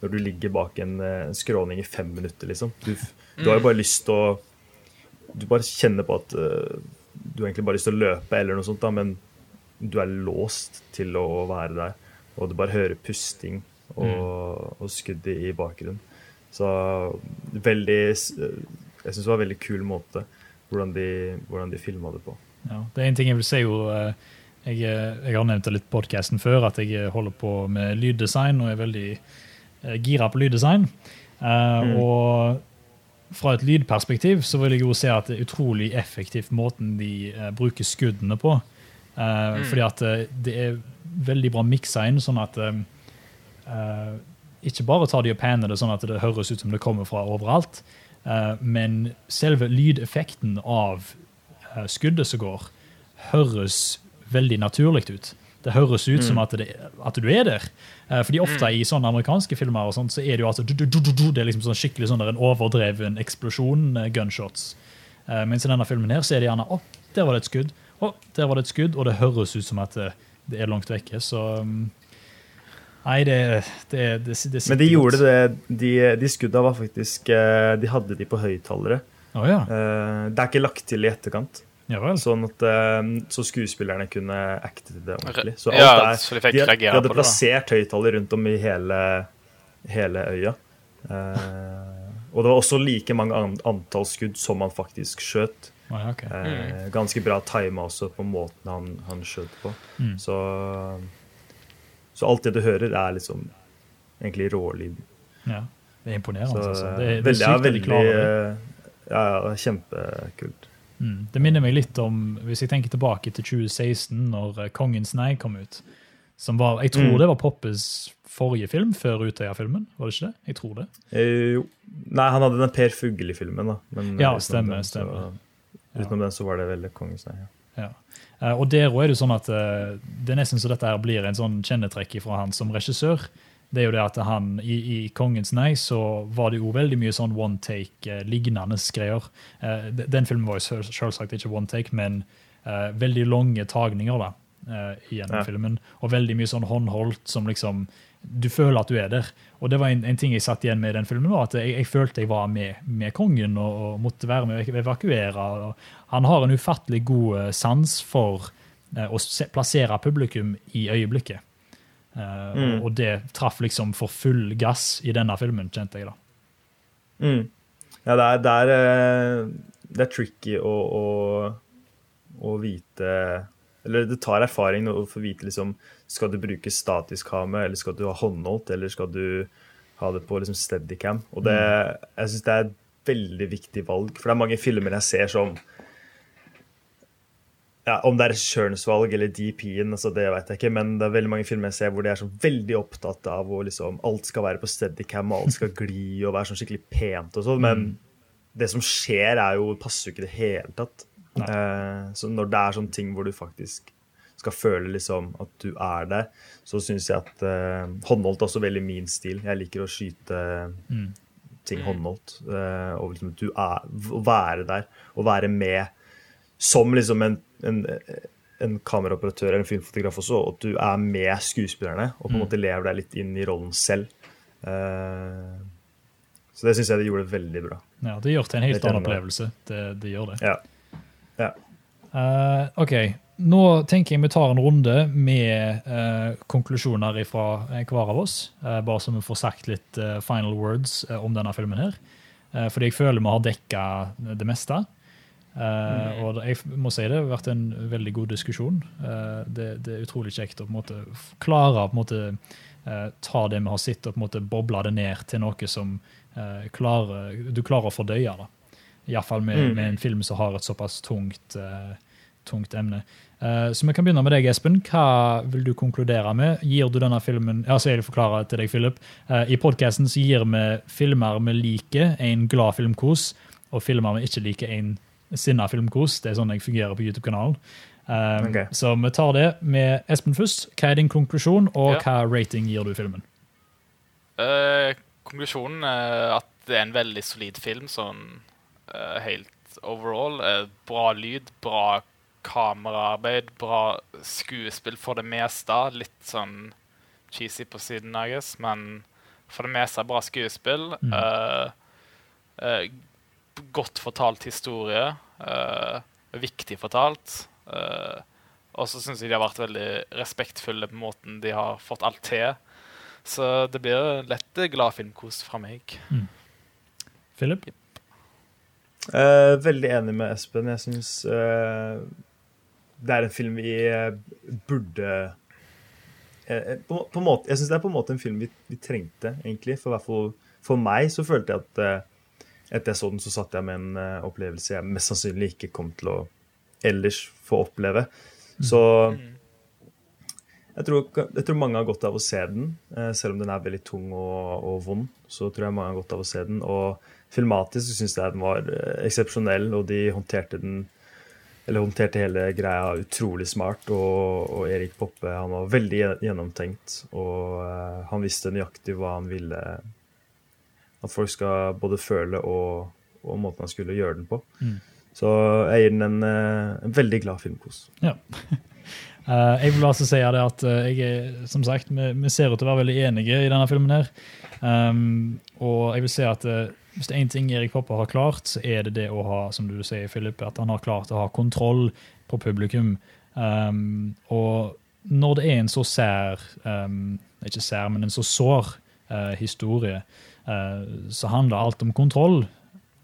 når du ligger bak en eh, skråning i fem minutter, liksom. Du, du har jo bare lyst til å Du bare kjenner på at uh, du egentlig bare har lyst til å løpe, eller noe sånt, da, men du er låst til å være der. Og du bare hører pusting og, og skudd i i bakgrunnen. Så veldig Jeg syns det var en veldig kul måte hvordan de, hvordan de filma det på. Ja, det er en ting jeg vil si jo eh, jeg, eh, jeg har nevnt det litt på podcasten før, at jeg eh, holder på med lyddesign og er veldig eh, gira på lyddesign. Eh, Mm. Og fra et lydperspektiv så vil jeg jo se at det er utrolig effektivt måten de eh, bruker skuddene på. Mm. Fordi at eh, det er veldig bra miksa inn, sånn at eh, eh, Ikke bare tar de og panner det sånn at det høres ut som det kommer fra overalt, eh, men selve lydeffekten av eh, skuddet som går, høres veldig naturlig ut. Det høres ut som at, det, at du er der. Eh, fordi ofte i sånne amerikanske filmer og sånt, så er det jo altså Det er liksom sånn skikkelig sånn der en overdreven eksplosjon, eh, gunshots. Eh, mens i denne filmen her så er det gjerne Å, der var det et skudd. Å, der var det et skudd. Og det høres ut som at det, er langt vekke. Så um, Nei, det, det, det, det Men de gjorde det De, de skudda var faktisk De hadde de på høyttalere. Oh, ja. Det er ikke lagt til i etterkant. Ja vel. Sånn at eh, så skuespillerne kunne acte til det ordentlig. Så Ja, alt er, så de fikk de, de hadde på det, plassert høyttaler rundt om i hele, hele øya. Eh, og det var også like mange antall skudd som han faktisk skjøt. Å, ja, ok. Eh, Ganske bra tima også på måten han, han skjøt på. Mm. Så, så alt det du hører, er liksom egentlig rålyd. Ja. Det er imponerende. Så altså. Det, det er veldig, sykt veldig, veldig eh, ja, ja, kjempekult. Mm. Det minner meg litt om, hvis jeg tenker tilbake til 2016, når eh, Kongens nei kom ut. Som var, Jeg tror Mm. det var Poppes forrige film før Utøya-filmen. Var det ikke det? Jeg tror det. Eh, jo. Nei, han hadde den Per Fugelli-filmen, da. Men, Ja, stemmer, stemmer. Ja. Utenom den så var det veldig kongens nei. ja. Ja. Eh, og der også er det sånn at eh, det er nesten så dette her blir en sånn kjennetrekk fra han som regissør. Det er jo det at han, I, i 'Kongens nei' så var det jo veldig mye sånn one take-lignende greier. Eh, den filmen var jo selvsagt ikke one take, men eh, veldig lange tagninger da, eh, gjennom Ja. filmen. Og veldig mye sånn håndholdt som liksom Du føler at du er der. Og det var en, en ting jeg satt igjen med i den filmen, var at jeg, jeg følte jeg var med, med kongen og, og måtte være med å evakuere. Og han har en ufattelig god eh, sans for eh, å se, plassere publikum i øyeblikket. Eh, Mm. og, det traff liksom for full gass i denne filmen, kjente jeg da. Mm. Ja, det er, det er, eh, det er tricky å, å, å vite Eller det tar erfaring å få vite liksom Skal du bruke statisk kamera, eller skal du ha håndholdt, eller skal du ha det på liksom steadycam? Og det, jeg syns det er et veldig viktig valg, for det er mange filmer jeg ser som ja, Om det er kjønnsvalg eller DP-en, altså det vet jeg ikke, men det er veldig mange filmer jeg ser hvor de er så veldig opptatt av hvor liksom Alt skal være på steadycam, alt skal gli og være sånn skikkelig pent og sånn, men det som skjer, er jo passer jo ikke i det hele tatt. Eh, så når det er sånne ting hvor du faktisk skal føle liksom at du er der, så syns jeg at eh, håndholdt er også veldig min stil. Jeg liker å skyte Mm. ting håndholdt. eh, og liksom du er, å være der, og være med som liksom en, en, en kameraoperatør eller en filmfotograf også, og at du er med skuespillerne og på en Mm. måte lever deg litt inn i rollen selv. Uh, så det syns jeg de gjorde veldig bra. Ja, Det gjør til en helt annen opplevelse. Det, det gjør det. Ja. ja. Uh, OK. Nå tenker jeg vi tar en runde med uh, konklusjoner fra hver av oss. Uh, bare så vi får sagt litt final words om denne filmen her. Fordi jeg føler vi har dekka det meste. Eh, og jeg må si det har vært en veldig god diskusjon. Uh, det, det er utrolig kjekt å på en måte klare å på en måte uh, ta det vi har sett, og på en måte boble det ned til noe som klarer, du klarer å fordøye. da. Iallfall med, Mm. med en film som har et såpass tungt, tungt emne. Så vi kan begynne med deg, Espen. Hva vil du konkludere med? Gir du denne filmen ja, så jeg forklarer forklare til deg, Philip. I podkasten gir vi filmer vi liker, en glad filmkos, og filmer vi ikke liker, en sinna filmkos. Det er sånn jeg fungerer på YouTube-kanalen. Um, okay. Så vi tar det med Espen først. Hva er din konklusjon, og Ja. hva rating gir du filmen? Uh, konklusjonen er at det er en veldig solid film, sånn uh, helt overall. Uh, bra lyd, bra kameraarbeid, bra skuespill for det meste. Litt sånn cheesy på siden, I guess, men for det meste bra skuespill. Mm. Uh, eh, godt fortalt historie. Uh, viktig fortalt. Uh, og så syns jeg de har vært veldig respektfulle på måten de har fått alt til. Så det blir lett gladfilmkos fra meg. Philip? Eh, veldig enig med Espen. Jeg syns uh, det er en film vi burde på, på måte, Jeg syns det er på en måte en film vi, vi trengte, egentlig. For, i for meg så følte jeg at etter jeg så den, så satt jeg med en eh, opplevelse jeg mest sannsynlig ikke kom til å ellers få oppleve. Så jeg tror, jeg tror mange har godt av å se den, eh, selv om den er veldig tung og, og vond. Så tror jeg mange har godt av å se den. Og filmatisk syns jeg den var eh, eksepsjonell, og de håndterte den eller håndterte hele greia utrolig smart. Og, og Erik Poppe han var veldig gjennomtenkt, og han visste nøyaktig hva han ville at folk skal både føle og, og måten han skulle gjøre den på. Mm. Så jeg gir den en, eh, en veldig glad filmkos. Ja. Uh, jeg vil altså si det at eh, jeg som sagt, vi, vi ser ut til å være veldig enige i denne filmen. her. Um, og jeg vil si at uh, hvis det er én ting Erik Poppe har klart, så er det det å ha som du sier, Philip, at han har klart å ha kontroll på publikum. Um, og når det er en så sær um, Ikke sær, men en så sår eh, historie, eh, så handler alt om kontroll.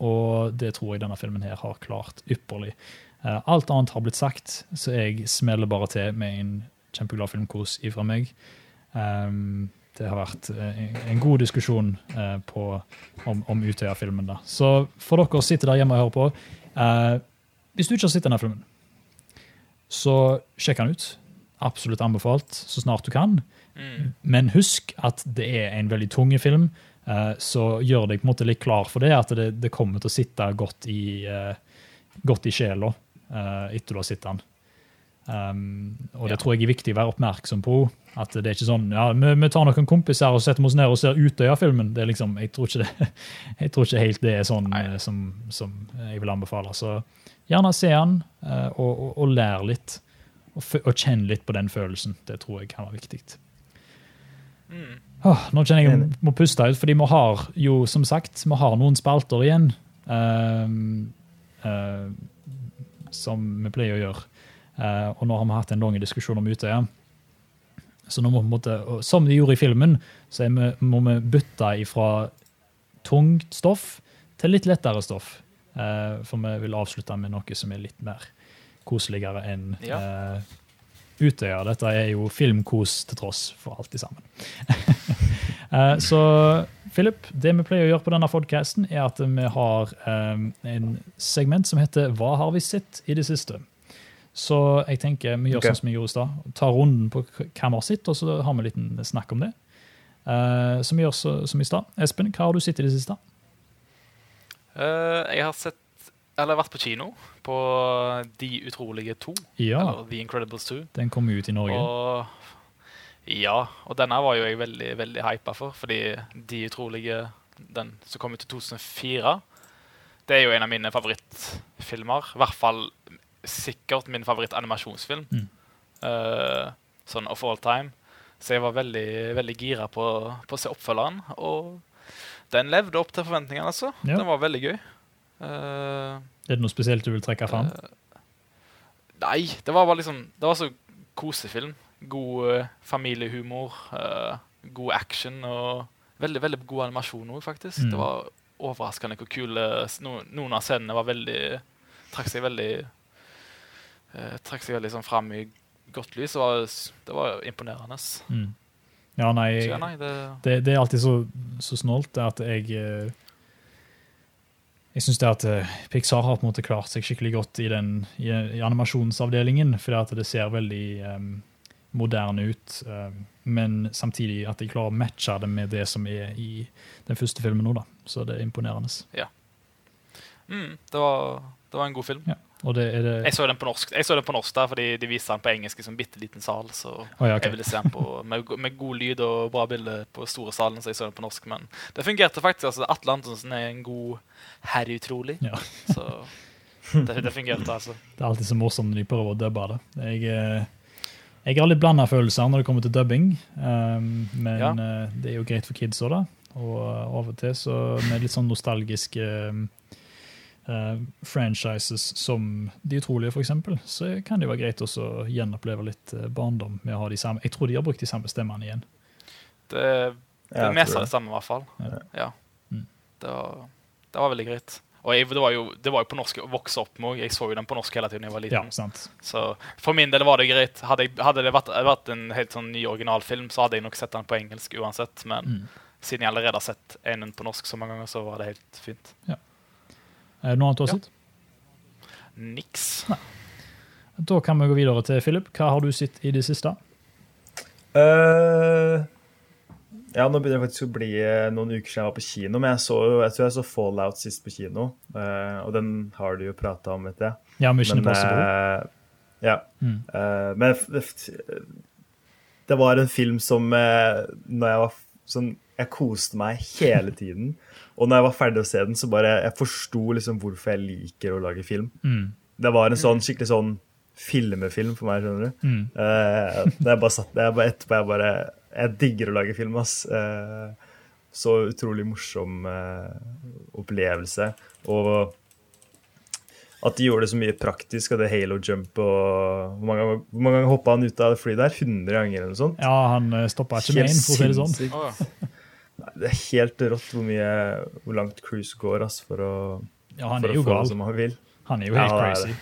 Og det tror jeg denne filmen her har klart ypperlig. Eh, alt annet har blitt sagt, så jeg smeller bare til med en kjempeglad filmkos ifra meg. Um, det har vært eh, en, god diskusjon eh, på, om, om Utøya-filmen. da. Så for dere som sitter der hjemme og hører på, eh, hvis du ikke har sett denne filmen, så sjekk den ut. Absolutt anbefalt så snart du kan. Mm. Men husk at det er en veldig tung film, eh, så gjør deg på en måte litt klar for det, at det, det kommer til å sitte godt i, eh, godt i sjela eh, etter du har sett den. Um, og det tror jeg er viktig å være oppmerksom på. At det er ikke sånn ja, vi, vi tar noen kompiser og setter oss ned og ser Utøya-filmen. det er liksom, Jeg tror ikke det jeg tror ikke helt det er sånn som, som jeg vil anbefale. Så gjerne se den, og, og, og lær litt. Og, og kjenn litt på den følelsen. Det tror jeg kan være viktig. Mm. Åh, nå kjenner jeg jeg må puste ut, fordi vi har jo, som sagt, vi har noen spalter igjen. ehm, uh, som vi pleier å gjøre. Uh, og nå har vi hatt en lang diskusjon om Utøya. Så nå må vi måte, som de gjorde i filmen, så er vi, må vi bytte ifra tungt stoff til litt lettere stoff. Eh, for vi vil avslutte med noe som er litt mer koseligere enn Ja. Eh, Utøya. Dette er jo filmkos til tross for alt i sammen. Eh, så Philip, det vi pleier å gjøre på denne podcasten, er at vi har eh, en segment som heter Hva har vi sett i det siste? Så jeg tenker vi gjør okay. sånn som vi gjorde i stad. Tar runden på hva vi har sett, og så har vi en liten snakk om det. Så som vi gjør så, som i stad. Espen, hva har du sett i det siste? Uh, jeg har sett Eller vært på kino på De utrolige to. Ja, Eller The Incredibles 2. den kom ut i Norge. Og ja, og denne var jo jeg veldig veldig hypa for, fordi De utrolige, den som kom ut i 2004, det er jo en av mine favorittfilmer. I hvert fall sikkert min favorittanimasjonsfilm. Mm. uh, sånn of all time. Så jeg var veldig, veldig gira på, på å se oppfølgeren. Og den levde opp til forventningene, altså. Ja. Den var veldig gøy. Eh, Er det noe spesielt du vil trekke fram? Uh, Nei, det var bare liksom Det var så kosefilm. God uh, familiehumor, eh, god action og veldig veldig god animasjon òg, faktisk. Mm. Det var overraskende hvor kule no, Noen av scenene var veldig Trakk seg veldig uh, Trakk seg veldig sånn fram i godt lys. Det var, det var imponerende. Mm. Ja, nei, nei, det det, det er alltid så, så snålt at jeg Jeg syns at eh, Pixar har på en måte klart seg skikkelig godt i, den, i, i animasjonsavdelingen, fordi at det ser veldig um, moderne ut. Um, men samtidig at de klarer å matche det med det som er i den første filmen nå, da. Så det er imponerende. mm, det, var, det var en god film. Ja. Det det Jeg så den på norsk Jeg så den på norsk der, fordi de viste den på engelsk i sånn bitte liten sal. Så oh, ja, okay. jeg ville se den på, med, med god lyd og bra bilde på store salen, så jeg så den på norsk. Men det fungerte faktisk. altså Atle Antonsen er en god herre utrolig. Ja. Så det, det fungerte, altså. Det er alltid så morsomt når de prøver å dubbe det. Jeg, eh, jeg har litt blanda følelser når det kommer til dubbing, um, men Ja. eh, det er jo greit for kids òg, da. Og eh, av og til så med litt sånn nostalgiske eh, franchises som De utrolige, eksempel, så kan det være greit også å gjenoppleve litt eh, barndom med å ha de samme Jeg tror de har brukt de samme stemmene igjen. Det, det Ja, meste av det samme, i hvert fall. Ja. Ja. Mm. Det, var, det var veldig greit. Og jeg, det, var jo, det var jo på norsk å vokse opp med. Jeg så jo den på norsk hele tiden jeg var liten. Ja, sant. Så for min del var det greit. Hadde, jeg, hadde det vært, vært en helt sånn ny originalfilm, så hadde jeg nok sett den på engelsk uansett. Men Mm. siden jeg allerede har sett en på norsk så mange ganger, så var det helt fint. Er det noe annet du har Ja. sett? Niks. Da kan vi gå videre til Philip. Hva har du sett i det siste? Uh, ja, nå begynner det faktisk å bli eh, noen uker siden jeg var på kino, men jeg, så, jeg tror jeg så Fallout sist på kino. Uh, og den har du jo prata om, vet jeg. Ja, Mission Men, Impossible. Uh, ja. Mm. Uh, men det var en film som når jeg var sånn Jeg koste meg hele tiden. Og når jeg var ferdig å se den, så bare Jeg forsto liksom hvorfor jeg liker å lage film. Mm. Det var en sånn skikkelig sånn filmefilm for meg, skjønner du. Mm. Uh, da jeg bare satt der, jeg bare etterpå jeg bare Jeg digger å lage film, ass. Uh, så utrolig morsom uh, opplevelse. Og at de gjorde det så mye praktisk, og det halo jump og Hvor mange, ganger- hvor mange ganger hoppa han ut av det flyet der? 100 ganger eller noe sånt? Ja, han stoppa ikke med inn, for å si det sånn. sinnssykt. Å, ja. Nei, Det er helt rått hvor mye Hvor langt Cruise går altså, for å, Ja, han for er jo å få det gal. som han vil. Han er jo helt ja, crazy.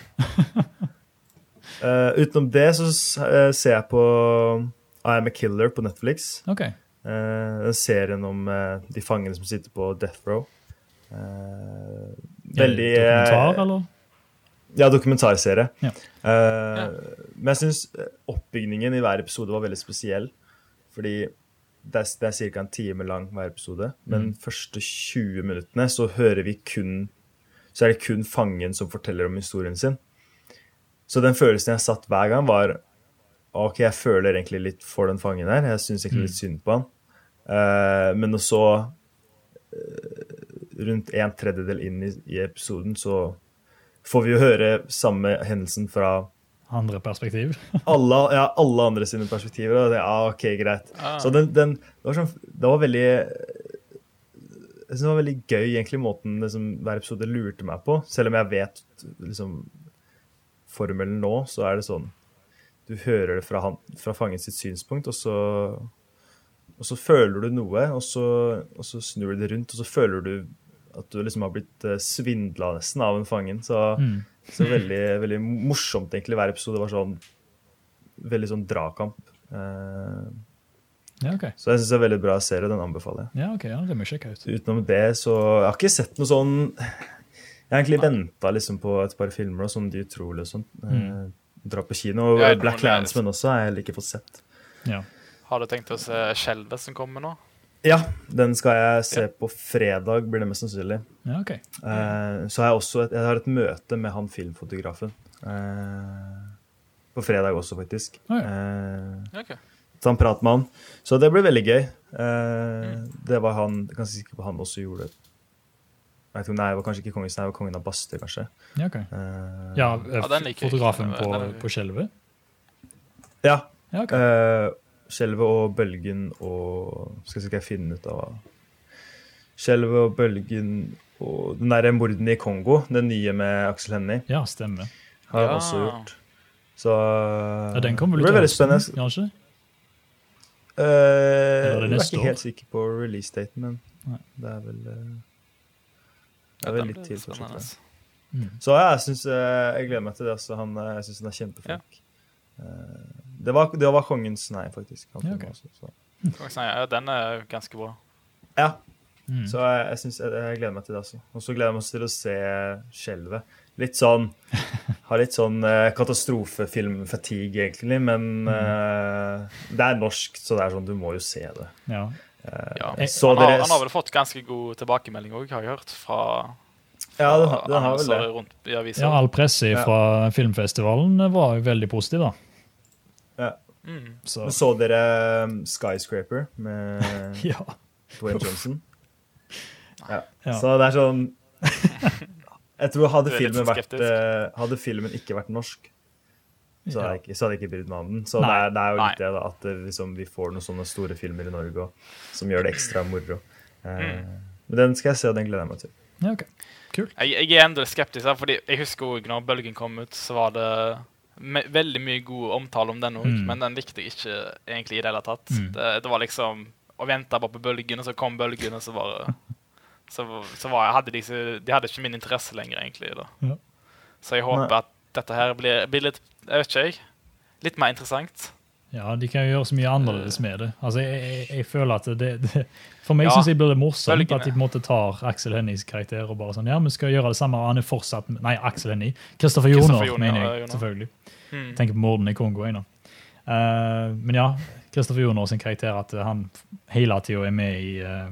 uh, utenom det så eh, ser jeg på I Am a Killer på Netflix. Ok. Uh, den serien om de fangene som sitter på death row. Eh, veldig Dokumentar, eller? Ja, dokumentarserie. Ja. Eh, Men jeg syns oppbygningen i hver episode var veldig spesiell. Fordi det er, det ca. en time lang hver episode. Men Mm. første 20 minuttene så hører vi kun Så er det kun fangen som forteller om historien sin. så den følelsen jeg satt hver gang, var OK, jeg føler egentlig litt for den fangen her. Jeg syns egentlig litt synd på han. Uh, men også uh, rundt en tredjedel inn i, i episoden, så får vi jo høre samme hendelsen fra Andre perspektiv. alle, ja, alle andre sine perspektiver. Og det, ja, OK, greit. Ah. Så den, den det, var sånn, det var veldig Jeg synes det var veldig gøy, egentlig, måten liksom, hver episode lurte meg på. Selv om jeg vet liksom formelen nå, så er det sånn Du hører det fra, han, fra fangen sitt synspunkt, og så, og så føler du noe, og så, og så snur du det rundt, og så føler du at du liksom har blitt uh, svindla nesten av en fangen. Så, Mm. Så veldig, veldig morsomt, egentlig. Hver episode var sånn veldig sånn dragkamp. Uh, Ja, okay. så jeg syns det er en veldig bra serie. Den anbefaler jeg. Ja, ok, ja, det må jeg sjekke ut. Utenom det, så Jeg har ikke sett noe sånn Jeg har egentlig venta liksom på et par filmer, og sånn De utrolige og sånn. Eh, dra på kino. Og Ja, Black Landsmen også har jeg heller ikke fått sett. Ja. Har du tenkt å se Skjelvet som kommer nå? Ja, den skal jeg se på fredag, blir det mest sannsynlig. ja, ok. uh, så har jeg også et, jeg har et møte med han filmfotografen. Uh, på fredag også, faktisk. Oh, ja. uh, okay. ta en prat med han. Så det ble veldig gøy. Mm. Det var han ganske sikker på han også gjorde det. Jeg vet ikke det var kanskje ikke kongen, det var kongen av Bastøy, kanskje. Ja, okay. Eh, Ja, Ja, den liker fotografen ikke. på, på skjelvet? ja. Ja, ok. Skjelvet og Bølgen og Skal jeg finne ut av Skjelvet og Bølgen og den derre Morden i Kongo, den nye med Aksel Hennie, Ja, stemmer. har han Ja. også gjort. Så Ja, den kommer vel ut spennende. høsten, kanskje? Uh, Eller er det jeg er ikke helt sikker på release-daten, men Nei. det er vel uh, Det er vel litt til. fortsatt, Mm. Så ja, jeg, synes, uh, jeg gleder meg til det. Altså. Han, jeg syns han er kjempeflink. Eh, Det, var, det var kongens nei, faktisk. Ja, okay. også, så. Kan Ja, den er ganske bra. Ja, Mm. så jeg, jeg, synes, jeg, jeg gleder meg til det. også. Og så gleder jeg meg til å se Skjelvet. Litt sånn Har litt sånn eh, katastrofefilm-fatigue, egentlig, men Mm. eh, det er norsk, så det er sånn, du må jo se det. Ja. Eh, Ja. Eh, så Han har, dere han har vel fått ganske god tilbakemelding òg, har jeg hørt. Fra, Ja, den, den har vel det. rundt i ja, all presse Ja. fra filmfestivalen var jo veldig positiv, da. Ja. Mm. Så Men så dere um, Skyscraper med ja. Dwayne Johnson? Ja. Ja. Så det er sånn Jeg tror hadde filmen, sånn vært, eh, hadde filmen ikke vært norsk, så hadde jeg ikke, hadde jeg ikke brydd meg om den. Så det er, det er jo Nei. litt det, da, at eh, liksom, vi får noen sånne store filmer i Norge og, som gjør det ekstra moro. Eh, Men den skal jeg se, og den gleder jeg meg til. ja, ok. Kult. Jeg, jeg er enda skeptisk, fordi jeg husker også når Bølgen kom ut, så var det veldig mye god omtale om den òg, Mm. men den likte jeg ikke egentlig i det hele tatt. Mm. Det, det var liksom å vente bare på Bølgen, og så kom Bølgen, og så bare Så, så var, hadde de, så- de hadde ikke min interesse lenger, egentlig. da. Ja. Så jeg håper Nei. at dette her blir, blir litt Jeg vet ikke, jeg. Litt mer interessant. Ja, de kan jo gjøre så mye annerledes med det. Altså, jeg, jeg, jeg føler at det, det For meg Ja, synes jeg blir det morsomt at de på en måte tar Axel Hennies karakter og bare sånn Ja, vi skal gjøre det samme, og han er fortsatt Nei, Axel Hennie. Kristoffer Joner, mener jeg. Selvfølgelig. Mm. Tenker på morden i Kongo. Jeg. Eh, men ja, Kristoffer Joner sin karakter, at han hele tida er med i eh,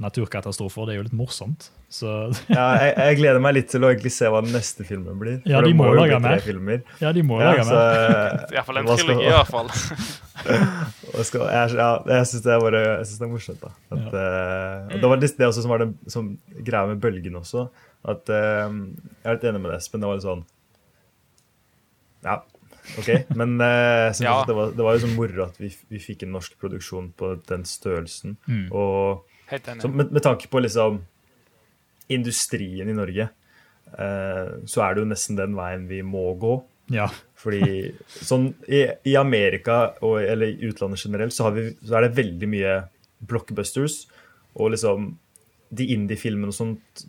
naturkatastrofer, det er jo litt morsomt. Så Ja, jeg, jeg gleder meg litt til å egentlig se hva den neste filmen blir. Ja, de må, må jo lage mer. filmer. ja, de må Ja, lage så, mer. Iallfall en trilogi, i hvert fall. Skal, jeg ja, jeg syns det, det er morsomt. da. At, eh, og Det var det det også som var det som greia med bølgen også. At uh, Jeg er litt enig med Espen. Det var litt sånn Ja, OK. Men eh, Ja. det, var, det var jo sånn moro at vi, vi fikk en norsk produksjon på den størrelsen. Mm. Og. Så med, med tanke på liksom industrien i Norge, eh, så er det jo nesten den veien vi må gå. Ja. Fordi sånn i, i Amerika, og, eller i utlandet generelt, så, har vi, så er det veldig mye blockbusters. Og liksom de indie-filmene og sånt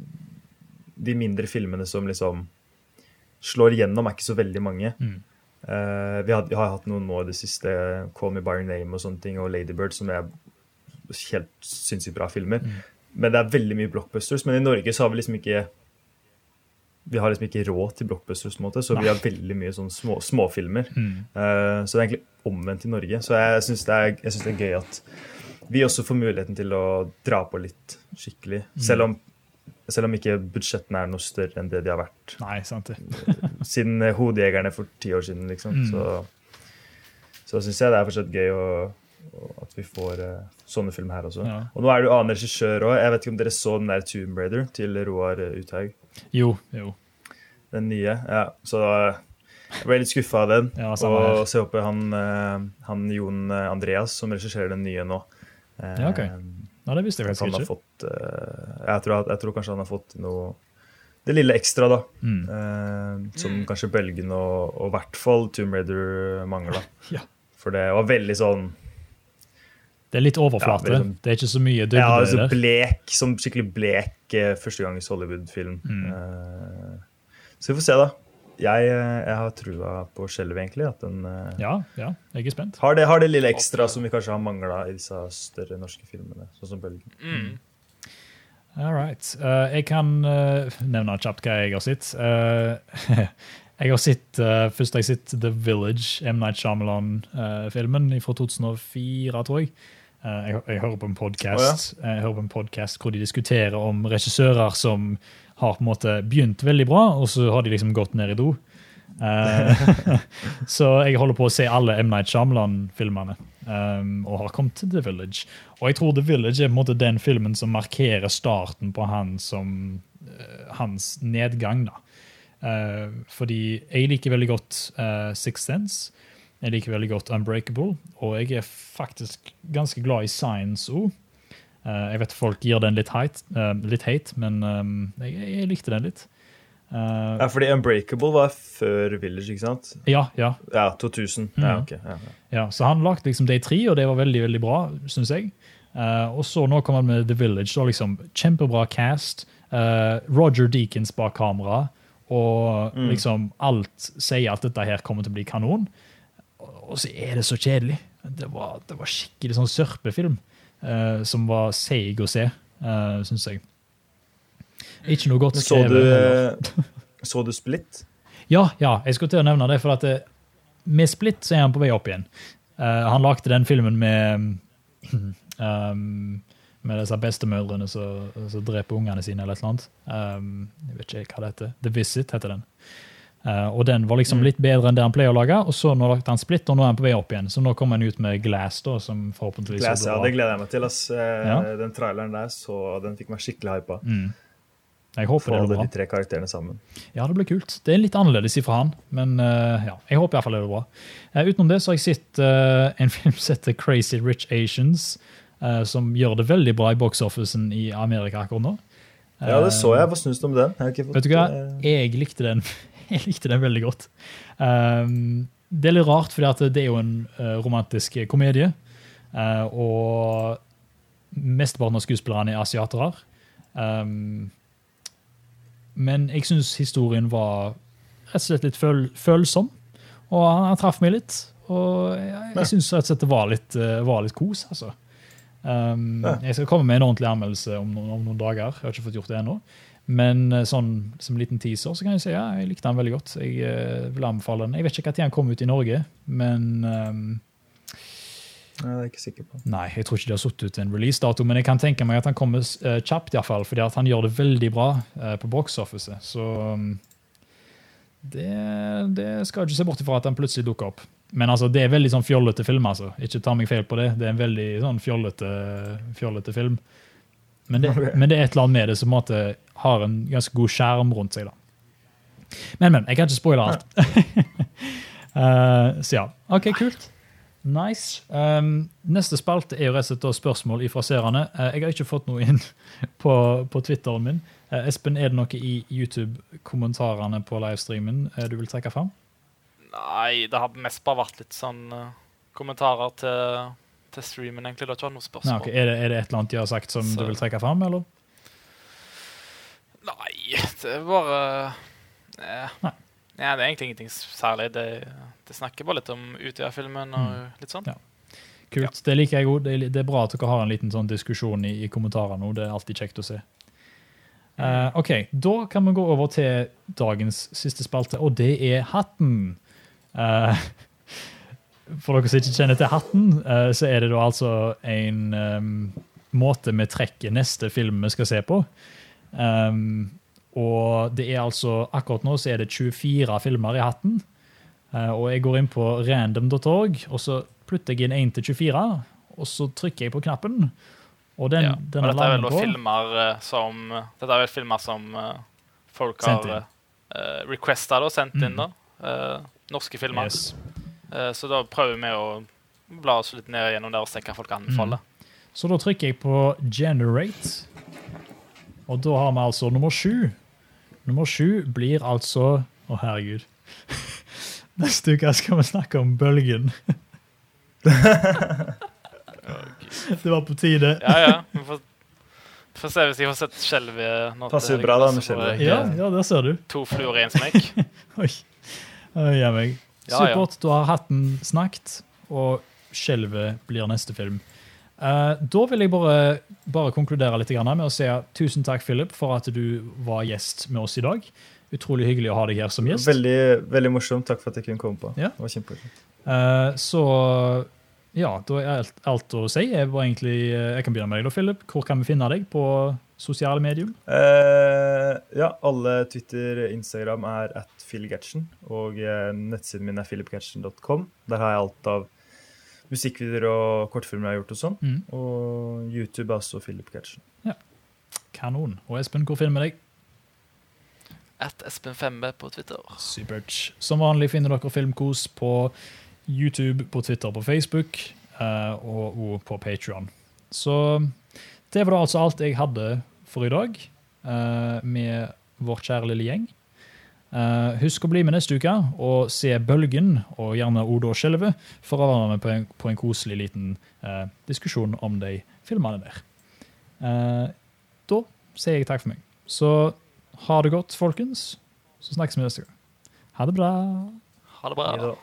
De mindre filmene som liksom slår igjennom, er ikke så veldig mange. Mm. Uh, vi, har, vi har hatt noen nå i det siste, Call Me By Your Name og sånne ting, og Ladybird, som er helt sinnssykt bra filmer. Mm. Men det er veldig mye blockbusters. Men i Norge så har vi liksom ikke vi har liksom ikke råd til blockbusters, på en måte, så Nei. vi har veldig mye sånn små, småfilmer. Mm. Uh, så det er egentlig omvendt i Norge. Så jeg syns det, det er gøy at vi også får muligheten til å dra på litt skikkelig. Mm. Selv om selv om ikke budsjettene er noe større enn det de har vært Nei, sant det. siden Hodejegerne for ti år siden, liksom. Mm. Så, så syns jeg det er fortsatt gøy å, at vi får uh, sånne filmer her også. Ja. Og nå er du annen regissør òg. Jeg vet ikke om dere så den der Tomb Raider til Roar eh, Uthaug? Jo, jo. Den nye. Ja, så eh, jeg ble litt skuffa av den. Ja, og så håper jeg han, eh, han Jon eh, Andreas, som regisserer den nye nå eh, Ja, ok. Ja, det visste jeg han faktisk har ikke. fått eh, jeg, tror, jeg tror kanskje han har fått noe Det lille ekstra, da. Mm. eh, som kanskje Bølgen og i hvert fall Tomb Raider mangler. Ja. For det var veldig sånn Det er litt overflate. Ja, sånn- det er ikke så mye ja, dybde altså der. blek, som skikkelig blek eh, førstegangs Hollywood-film. Mm. Uh, så vi får se, da. Jeg, eh, jeg har trua på skjelvet, egentlig. At den eh, Ja, ja, jeg er spent. har, det, har det lille ekstra som vi kanskje har mangla i disse større norske filmene. Sånn som Bølgen. Mm. All right. Uh, jeg kan nevne kjapt hva jeg har sett. Eh, jeg har sett uh, Først har jeg sett The Village, M. Night Shyamalan-filmen fra 2004, tror jeg. Eh, jeg. Jeg hører på en podkast oh, ja. podcast hvor de diskuterer om regissører som har på en måte begynt veldig bra, og så har de liksom gått ned i do. Eh, så jeg holder på å se alle M. Night Shyamalan-filmene. Um, og har kommet til The Village. Og jeg tror The Village er på en måte den filmen som markerer starten på han som, uh, hans nedgang. da. Uh, fordi jeg liker veldig godt uh, Sixth Sense. Jeg liker veldig godt Unbreakable. Og jeg er faktisk ganske glad i Science òg. jeg vet folk gir den litt hate, eh, litt hate men um, jeg, jeg likte den litt. Eh, Ja, fordi Unbreakable var før Village, ikke sant? ja, ja. Ja, 2000. Ja, Mhm. ok. Ja, ja. Ja, så han lagde liksom de tre, og det var veldig veldig bra, syns jeg. Eh, og så nå kom han med The Village. Da liksom Kjempebra cast. eh, Roger Deakins bak kamera. Og Mm. liksom alt sier at dette her kommer til å bli kanon. Og så er det så kjedelig. Det var, det var skikkelig sånn sørpefilm eh, som var seig å se, uh, syns jeg. Ikke noe godt skrevet. så du, så du Split? Ja, ja, jeg skulle til å nevne det, for at det, med Split så er han på vei opp igjen. Eh, han lagde den filmen med um, med disse bestemødrene som som dreper ungene sine, eller et eller annet. Um, jeg vet ikke hva det heter. The Visit heter den. Eh, og den var liksom Mm. litt bedre enn det han pleier å lage. Og så nå lagde han Split, og nå er han på vei opp igjen. Så nå kommer han ut med Glass, da, som forhåpentligvis Glass, ja, det gleder jeg meg til. Ass. Eh, Ja. Den traileren der, så den fikk meg skikkelig hypa. Mm. Jeg håper Få det blir bra. de tre karakterene sammen. Ja, det blir kult. Det er litt annerledes ifra han, men uh, ja, jeg håper iallfall det blir bra. Uh, utenom det så har jeg sett en film som heter Crazy Rich Asians, som gjør det veldig bra i box-officen i Amerika akkurat nå. Ja, det så jeg. Hva syns du om den? Jeg Vet du hva? Jeg likte den Jeg likte den veldig godt. Um, det er litt rart, for det er jo en eh, romantisk komedie. Uh, og mesteparten av skuespillerne er asiatere. Um, men jeg syns historien var rett og slett litt føl følsom. Og han, han traff meg litt. Og jeg, jeg syns rett og slett det var litt, uh, var litt kos, altså. Um, Jeg skal komme med en ordentlig anmeldelse om, om noen dager. Jeg har ikke fått gjort det ennå. Men eh, sånn som liten teaser så kan jeg si ja, jeg likte den veldig godt. Jeg eh, vil anbefale den. Jeg vet ikke når den kom ut i Norge, men um, Nei, det er jeg ikke sikker på. Nei, jeg tror ikke de har satt ut en releasedato, men jeg kan tenke meg at han kommer uh, kjapt, iallfall, fordi at han gjør det veldig bra uh, på box-officet. Så um, det, det skal jeg ikke se bort ifra at han plutselig dukker opp. Men altså, det er veldig sånn fjollete film, altså. Ikke ta meg feil på det. Det er en veldig sånn fjollete, fjollete film. Men det, okay. men det er et eller annet med det som på en måte har en ganske god skjerm rundt seg. da. Men, men. Jeg kan ikke spoile alt. uh, så ja. OK, kult. Nice. Um, neste spalte er jo rett og slett spørsmål fra seerne. Uh, jeg har ikke fått noe inn på, på Twitteren min. Uh, Espen, er det noe i YouTube-kommentarene på livestreamen du vil trekke fram? Nei, det har mest bare vært litt sånn kommentarer til, til streamen, egentlig. Det har ikke noe Nei, spørsmål. er, det, er det et eller annet de har sagt som Så- du vil trekke fram, eller? Nei, det er bare eh, Nei. Ja, det er egentlig ingenting særlig. Det, det snakker bare litt om Utøya-filmen og Mm. litt sånn. Ja. Kult. Det liker jeg òg. Det, er det er bra at dere har en liten sånn diskusjon i, i kommentarene. Det er alltid kjekt å se. Uh, OK, da kan vi gå over til dagens siste spalte, og det er Hatten. Eh, for dere som ikke kjenner til Hatten, eh, så er det da altså en um, måte vi trekker neste film vi skal se på. Um, og det er altså, akkurat nå så er det 24 filmer i hatten. Uh, og jeg går inn på random.org, og så plutter jeg inn 1 til 24, og så trykker jeg på knappen. Og den, Ja. den Og dette er vel filmer eh, som Dette er vel filmer som folk har uh, requesta og sendt Mm. inn, da. Uh, norske filmer. yes. Eh, så da prøver vi å bla oss litt ned gjennom der og se hva folk anbefaler. Så da trykker jeg på generate, og da har vi altså nummer sju. Nummer sju blir altså Å, herregud. Neste uke skal vi snakke om bølgen. det var på tide. Ja, ja. Vi får, får se hvis jeg får sett skjelvet. Passer jo bra da med skjelvet. Ja, ja, der ser du. To fluer i en smekk. Oi. Oi, jeg meg. Ja, ja. Supert. Da har hatten snakket, og skjelvet blir neste film. Uh, da vil jeg bare, bare konkludere litt grann med å si tusen takk, Philip, for at du var gjest med oss i dag. Utrolig hyggelig å ha deg her som gjest. Veldig, veldig morsomt. Takk for at jeg kunne komme på. Ja. Det var kjempemorsomt. Eh, så ja, da er alt, alt å si. Jeg, var egentlig, eh, jeg kan begynne med deg, da, Philip. Hvor kan vi finne deg på sosiale medium? Eh, ja, alle Twitter, Instagram er at philgatchen, og eh, nettsiden min er philipgatchen.com. Der har jeg alt av musikkvideoer og kortfilmer jeg har gjort og sånn. Mm. Og YouTube er også Philip Ja, Kanon. Og Espen, hvor finner vi deg? At Espen Fembe på Twitter. Supert. Som vanlig finner dere Filmkos på YouTube, på Twitter, på Facebook eh, og, og på Patreon. Så det var da altså alt jeg hadde for i dag eh, med vår kjære lille gjeng. Uh, husk å bli med neste uke og se Bølgen og gjerne Oda og Skjelvet for å være med på en, på en koselig liten uh, diskusjon om de filmene der. Uh, da sier jeg takk for meg. Så ha det godt, folkens. Så snakkes vi neste gang. Ha det bra. Ha det bra.